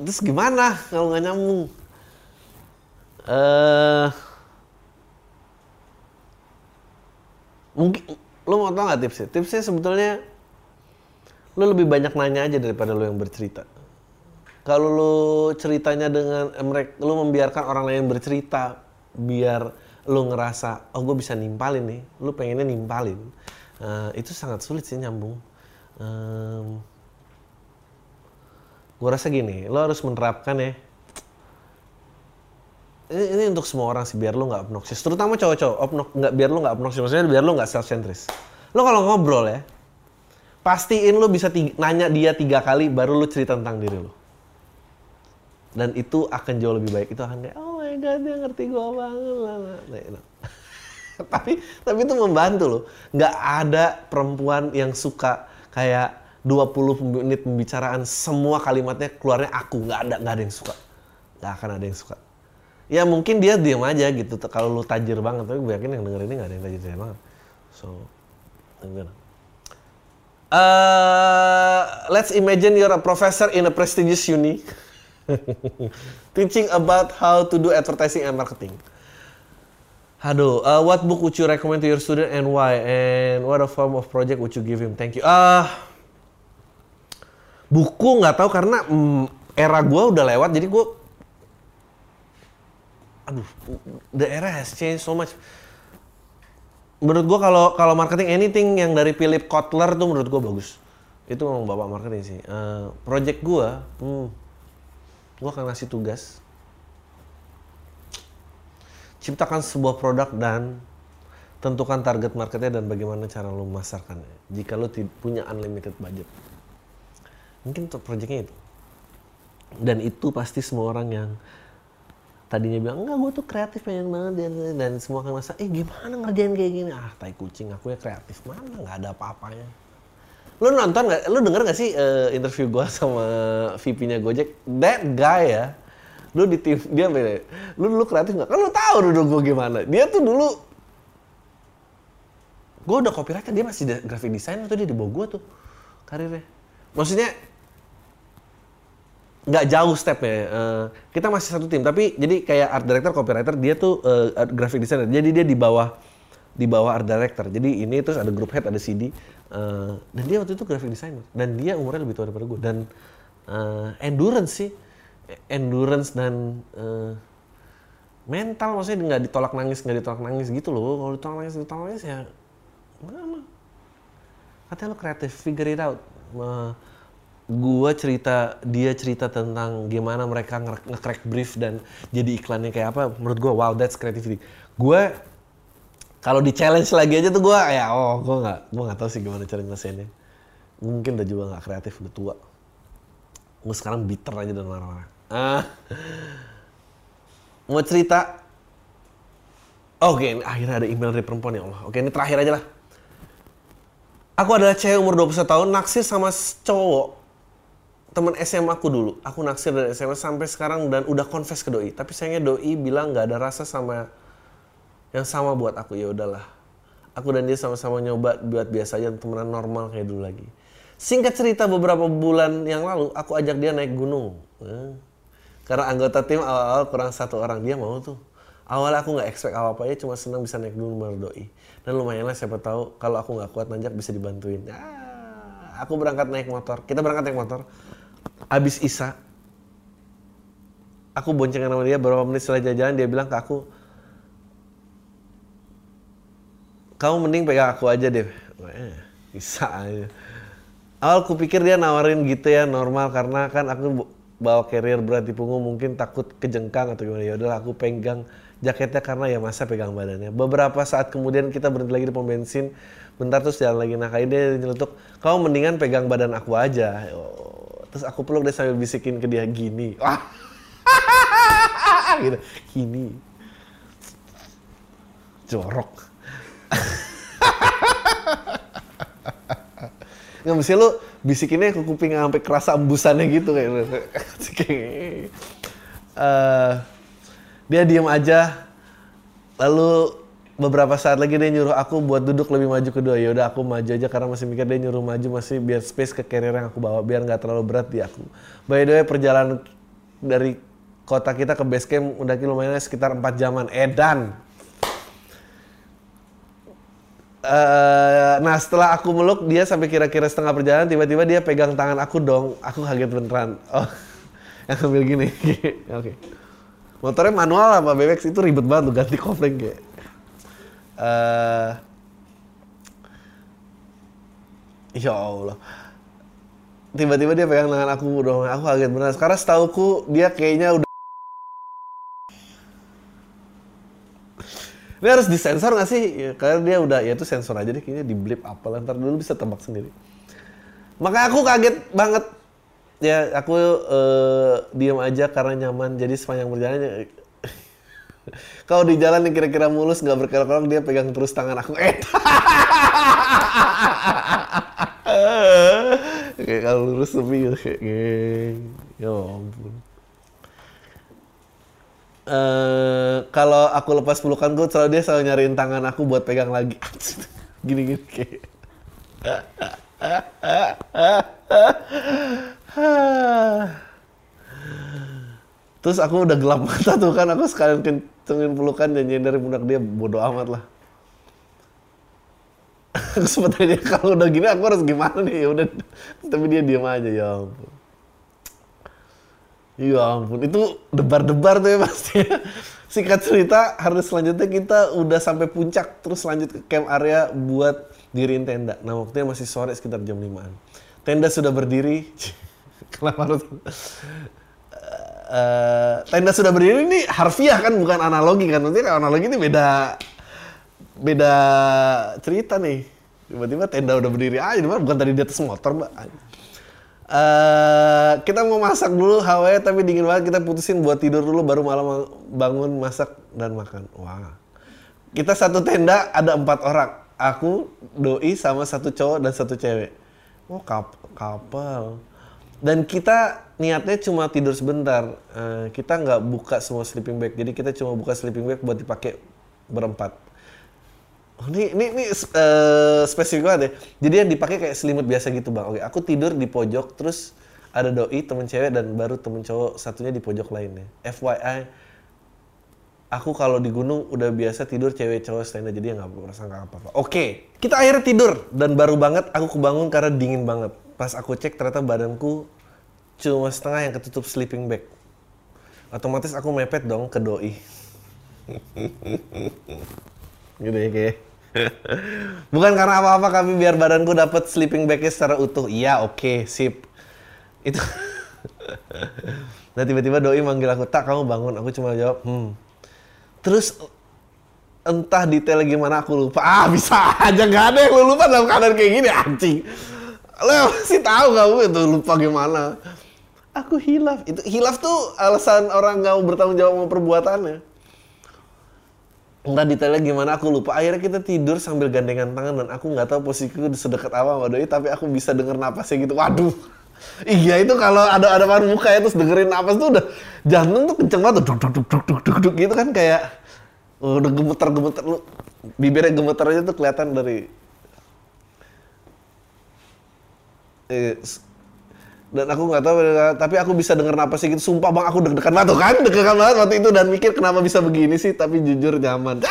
Terus gimana kalau nggak nyambung? Uh, mungkin lo mau tau nggak tipsnya? Tipsnya sebetulnya lo lebih banyak nanya aja daripada lo yang bercerita kalau lu ceritanya dengan eh, mereka lu membiarkan orang lain bercerita biar lu ngerasa oh gue bisa nimpalin nih lu pengennya nimpalin uh, itu sangat sulit sih nyambung um, gue rasa gini lo harus menerapkan ya. Ini, ini untuk semua orang sih biar lo nggak obnoxious. Terutama cowok-cowok obnok nggak biar lo nggak obnoxious. Maksudnya biar lo nggak self centris lo kalau ngobrol ya pastiin lo bisa tiga, nanya dia tiga kali baru lo cerita tentang diri lo. Dan itu akan jauh lebih baik. Itu akan kayak oh my god dia ngerti gue banget. Lah nah, tapi tapi itu membantu loh nggak ada perempuan yang suka kayak 20 menit pembicaraan semua kalimatnya keluarnya aku nggak ada nggak ada yang suka nggak akan ada yang suka ya mungkin dia diam aja gitu kalau lu tajir banget tapi gue yakin yang denger ini nggak ada yang tajir tajir banget so uh, let's imagine you're a professor in a prestigious uni Teaching about how to do advertising and marketing. Aduh, uh, what book would you recommend to your student and why? And what a form of project would you give him? Thank you. Ah, uh, buku nggak tahu karena mm, era gue udah lewat, jadi gue, aduh, the era has changed so much. Menurut gue kalau kalau marketing anything yang dari Philip Kotler tuh menurut gue bagus. Itu memang bapak marketing sih. Uh, project gue, hmm, gue akan ngasih tugas ciptakan sebuah produk dan tentukan target marketnya dan bagaimana cara lo memasarkannya. Jika lo punya unlimited budget, mungkin untuk projectnya itu. Dan itu pasti semua orang yang tadinya bilang enggak gue tuh kreatif pengen banget dan, dan semua akan masa eh gimana ngerjain kayak gini? Ah tai kucing aku ya kreatif mana nggak ada apa-apanya. Lu nonton nggak? Lu denger nggak sih uh, interview gue sama VP-nya Gojek? That guy ya lu di tim dia beda lu dulu kreatif nggak? Kan lu tahu dulu gue gimana. Dia tuh dulu gue udah copywriter dia masih graphic designer tuh dia di gue tuh karirnya. Maksudnya nggak jauh stepnya. Uh, kita masih satu tim, tapi jadi kayak art director, copywriter, dia tuh uh, graphic designer. Jadi dia di bawah di bawah art director. Jadi ini terus ada group head, ada CD. Uh, eh, dan dia waktu itu graphic designer. Dan dia umurnya lebih tua daripada gue. Dan uh, endurance sih, endurance dan uh, mental maksudnya nggak ditolak nangis nggak ditolak nangis gitu loh. Kalau ditolak nangis ditolak nangis ya mana? Katanya lo kreatif, figure it out. Uh, gua cerita dia cerita tentang gimana mereka nge-crack brief dan jadi iklannya kayak apa menurut gua wow that's creativity. Gua kalau di challenge lagi aja tuh gua ya oh gua nggak gua nggak tahu sih gimana cara ngelesainnya mungkin udah juga nggak kreatif udah tua. Gua sekarang bitter aja dan marah-marah. Ah. Mau cerita? Oke okay, akhirnya ada email dari perempuan ya Allah. Oke ini terakhir aja lah. Aku adalah cewek umur 21 tahun naksir sama cowok teman SMA aku dulu, aku naksir dari SMA sampai sekarang dan udah confess ke doi. Tapi sayangnya doi bilang nggak ada rasa sama yang sama buat aku ya udahlah. Aku dan dia sama-sama nyoba buat biasa aja temenan normal kayak dulu lagi. Singkat cerita beberapa bulan yang lalu aku ajak dia naik gunung. Eh. Karena anggota tim awal-awal kurang satu orang dia mau tuh. Awalnya aku nggak expect apa-apa ya cuma senang bisa naik gunung bareng doi. Dan lumayan lah siapa tahu kalau aku nggak kuat nanjak bisa dibantuin. Ah, aku berangkat naik motor. Kita berangkat naik motor abis Isa aku boncengan sama dia beberapa menit setelah jalan dia bilang ke aku kamu mending pegang aku aja deh eh, Isa aja. Awal aku pikir dia nawarin gitu ya normal karena kan aku bawa carrier berat di punggung mungkin takut kejengkang atau gimana. Ya udahlah aku pegang jaketnya karena ya masa pegang badannya. Beberapa saat kemudian kita berhenti lagi di pom bensin bentar terus jalan lagi. Nah kayak dia nyeletuk kamu mendingan pegang badan aku aja. Oh terus aku peluk dia sambil bisikin ke dia gini. Wah. Gitu. Gini. Jorok. Nggak mesti lu bisikinnya ke kuping sampai kerasa embusannya gitu kayak uh, dia diem aja. Lalu beberapa saat lagi dia nyuruh aku buat duduk lebih maju kedua. Ya udah aku maju aja karena masih mikir dia nyuruh maju masih biar space ke carrier yang aku bawa biar nggak terlalu berat di aku. By the way perjalanan dari kota kita ke base camp udah lumayan sekitar 4 jaman. Edan uh, nah setelah aku meluk dia sampai kira-kira setengah perjalanan tiba-tiba dia pegang tangan aku dong. Aku kaget beneran. Oh yang ambil gini. Oke. Okay. motornya manual apa BMX itu ribet banget tuh ganti kopling kayak uh, ya Allah. Tiba-tiba dia pegang tangan aku dong aku kaget benar sekarang setauku dia kayaknya udah ini harus disensor nggak sih? Ya, karena dia udah ya itu sensor aja deh. Kayaknya di blip apa ntar dulu bisa tebak sendiri. Maka aku kaget banget. Ya aku uh, diam aja karena nyaman. Jadi sepanjang perjalanan kalau di jalan yang kira-kira mulus nggak berkelok-kelok dia pegang terus tangan aku. Eh. kayak kalau lurus gitu kayak ya ampun. Uh, kalau aku lepas pelukan gue selalu dia selalu nyariin tangan aku buat pegang lagi gini gini kayak terus aku udah gelap mata tuh kan aku sekalian kencengin pelukan dan dari pundak dia bodoh amat lah. Aku sempet tanya kalau udah gini aku harus gimana nih? Ya udah tapi dia diam aja ya ampun. Ya ampun itu debar-debar tuh ya pasti singkat cerita hari selanjutnya kita udah sampai puncak terus lanjut ke camp area buat diriin tenda. Nah waktunya masih sore sekitar jam 5an tenda sudah berdiri. Kenapa harus uh, tenda sudah berdiri ini harfiah kan bukan analogi kan nanti analogi ini beda beda cerita nih. Tiba-tiba tenda udah berdiri aja, bukan tadi di atas motor, Mbak. Uh, kita mau masak dulu Hawaii tapi dingin banget kita putusin buat tidur dulu baru malam bangun masak dan makan. Wah. Kita satu tenda ada empat orang. Aku, doi sama satu cowok dan satu cewek. Oh kap kapal. Dan kita niatnya cuma tidur sebentar. Uh, kita nggak buka semua sleeping bag. Jadi kita cuma buka sleeping bag buat dipakai berempat. Oh, ini ini, ini uh, spesifik banget ya. Jadi yang dipakai kayak selimut biasa gitu bang. Oke, aku tidur di pojok, terus ada doi temen cewek dan baru temen cowok satunya di pojok lainnya. FYI, aku kalau di gunung udah biasa tidur cewek cowok stand jadi nggak merasa nggak apa-apa. Oke, kita akhirnya tidur dan baru banget aku kebangun karena dingin banget. Pas aku cek ternyata badanku cuma setengah yang ketutup sleeping bag. Otomatis aku mepet dong ke doi. gitu ya kayak. Bukan karena apa-apa kami biar badanku dapat sleeping bagnya secara utuh. Iya oke okay, sip. Itu. Nah tiba-tiba doi manggil aku tak kamu bangun. Aku cuma jawab hmm. Terus entah detail gimana aku lupa. Ah bisa aja gak ada yang lu lupa dalam keadaan kayak gini anjing lo sih tahu kamu itu lupa gimana. Aku hilaf. Itu hilaf tuh alasan orang nggak mau bertanggung jawab sama perbuatannya. Entah detailnya gimana aku lupa. Akhirnya kita tidur sambil gandengan tangan dan aku nggak tahu posisiku sedekat apa sama tapi aku bisa denger napasnya gitu. Waduh. Iya itu kalau ada ada depan muka ya terus dengerin napas tuh udah jantung tuh kenceng banget duk duk duk duk duk duk, duk gitu kan kayak udah gemeter gemeter lu. Bibirnya gemeter aja tuh kelihatan dari eh, dan aku nggak tahu tapi aku bisa denger sih gitu. Sumpah bang aku deg-degan banget kan? Deg-degan banget waktu itu dan mikir kenapa bisa begini sih tapi jujur nyaman.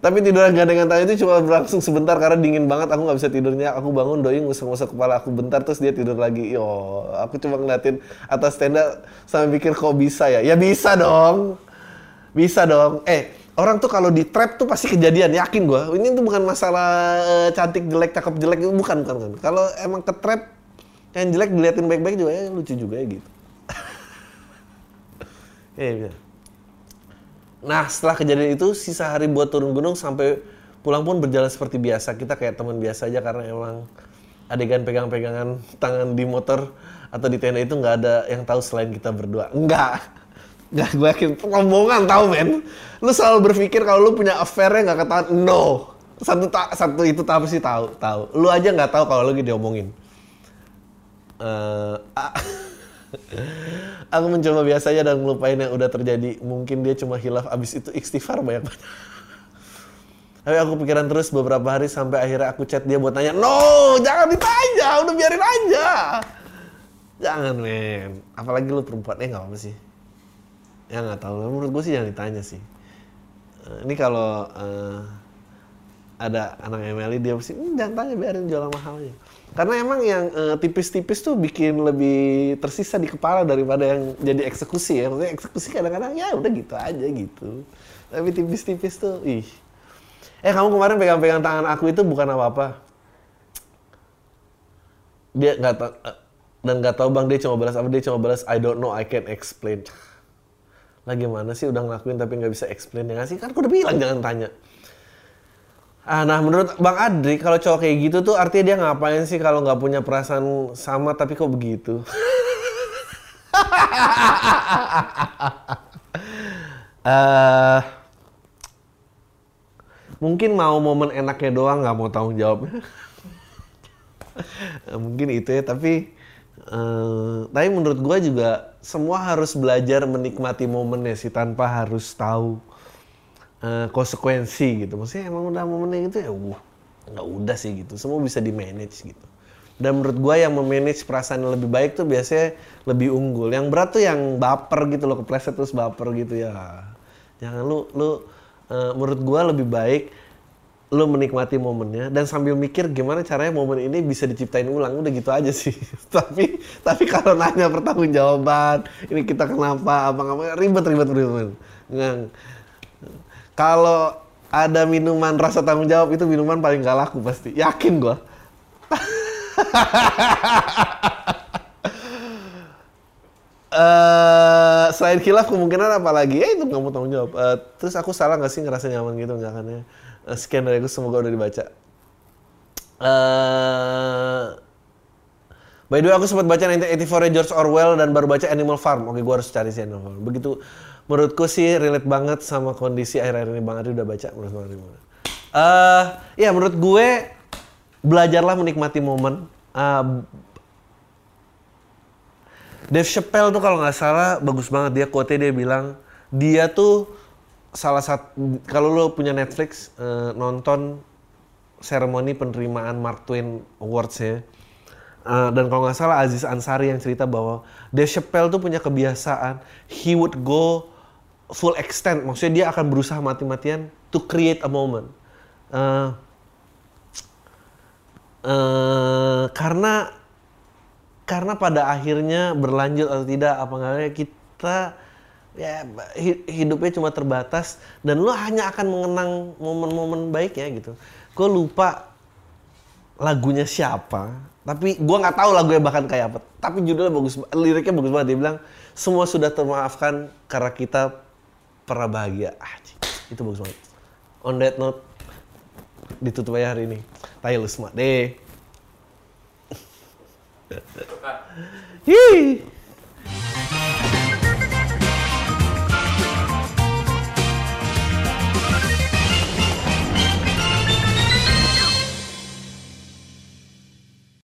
Tapi tidur dengan tangan itu cuma berlangsung sebentar karena dingin banget. Aku nggak bisa tidurnya. Aku bangun doi ngusuk-ngusuk kepala aku bentar terus dia tidur lagi. Yo aku cuma ngeliatin atas tenda sampai mikir kok bisa ya? Ya bisa dong. Bisa dong. Eh orang tuh kalau di trap tuh pasti kejadian yakin gue ini tuh bukan masalah uh, cantik jelek cakep jelek itu bukan bukan. Kan kalau emang ke trap yang jelek diliatin baik-baik juga ya lucu juga ya gitu. Iya nah setelah kejadian itu sisa hari buat turun gunung sampai pulang pun berjalan seperti biasa. Kita kayak teman biasa aja karena emang adegan pegang-pegangan tangan di motor atau di tenda itu nggak ada yang tahu selain kita berdua. Enggak Gak gue yakin rombongan tau men. Lu selalu berpikir kalau lu punya affair yang gak ketahuan. No. Satu ta satu itu tahu sih tahu tahu. Lu aja nggak tahu kalau lagi diomongin. Uh, aku mencoba biasanya dan ngelupain yang udah terjadi. Mungkin dia cuma hilaf abis itu istighfar banyak banyak. Tapi aku pikiran terus beberapa hari sampai akhirnya aku chat dia buat tanya, no, jangan ditanya, udah biarin aja. Jangan men, apalagi lu perempuan, eh nggak apa sih ya nggak tahu. Menurut gue sih jangan ditanya sih. Uh, ini kalau uh, ada anak MLI dia pasti hm, jangan tanya biarin jualan mahalnya karena emang yang uh, tipis-tipis tuh bikin lebih tersisa di kepala daripada yang jadi eksekusi ya. Maksudnya eksekusi kadang-kadang ya udah gitu aja gitu. Tapi tipis-tipis tuh ih. Eh kamu kemarin pegang-pegang tangan aku itu bukan apa-apa. Dia nggak tahu dan nggak tahu bang dia cuma balas apa? Dia cuma balas I don't know I can't explain lagi mana sih udah ngelakuin tapi nggak bisa explain ya sih? Kan aku udah bilang jangan tanya. Ah nah menurut bang Adri kalau cowok kayak gitu tuh artinya dia ngapain sih kalau nggak punya perasaan sama tapi kok begitu? Uh, mungkin mau momen enaknya doang nggak mau tanggung jawab mungkin itu ya tapi uh, tapi menurut gue juga semua harus belajar menikmati momennya sih tanpa harus tahu uh, konsekuensi gitu. Maksudnya emang udah momennya gitu ya, uh, nggak udah sih gitu. Semua bisa di manage gitu. Dan menurut gue yang memanage perasaan yang lebih baik tuh biasanya lebih unggul. Yang berat tuh yang baper gitu loh, kepleset terus baper gitu ya. Jangan lu, lu uh, menurut gue lebih baik lo menikmati momennya dan sambil mikir gimana caranya momen ini bisa diciptain ulang udah gitu aja sih tapi tapi kalau nanya pertanggungjawaban ini kita kenapa apa nggak ribet ribet ribet nggak kalau ada minuman rasa tanggung jawab itu minuman paling gak laku pasti yakin gua eh selain khilaf kemungkinan apa lagi? Eh itu mau tanggung jawab. Eh, terus aku salah nggak sih ngerasa nyaman gitu nggak kan ya? Eh, sekian dari aku semoga udah dibaca. Eh By the way, aku sempat baca 1984 George Orwell dan baru baca Animal Farm. Oke, gua harus cari si Animal Farm. Begitu, menurutku sih relate banget sama kondisi akhir-akhir ini. Bang Adri udah baca, menurut Bang Adri gimana? Eh, ya menurut gue, belajarlah menikmati momen. Eh, Dave Chappelle tuh kalau nggak salah bagus banget dia quote dia bilang dia tuh salah satu kalau lo punya Netflix eh, nonton seremoni penerimaan Mark Twain Awards ya. Eh, dan kalau nggak salah Aziz Ansari yang cerita bahwa Dave Chappelle tuh punya kebiasaan he would go full extent. Maksudnya dia akan berusaha mati-matian to create a moment. Eh, eh, karena karena pada akhirnya berlanjut atau tidak apa enggaknya kita ya hi- hidupnya cuma terbatas dan lo hanya akan mengenang momen-momen baiknya gitu. Gue lupa lagunya siapa, tapi gua nggak tahu lagunya bahkan kayak apa. Tapi judulnya bagus, ba- liriknya bagus banget. Dia bilang semua sudah termaafkan karena kita pernah bahagia. Ah, itu bagus banget. On that note, ditutup aja hari ini. Tai lu semua deh. Hi.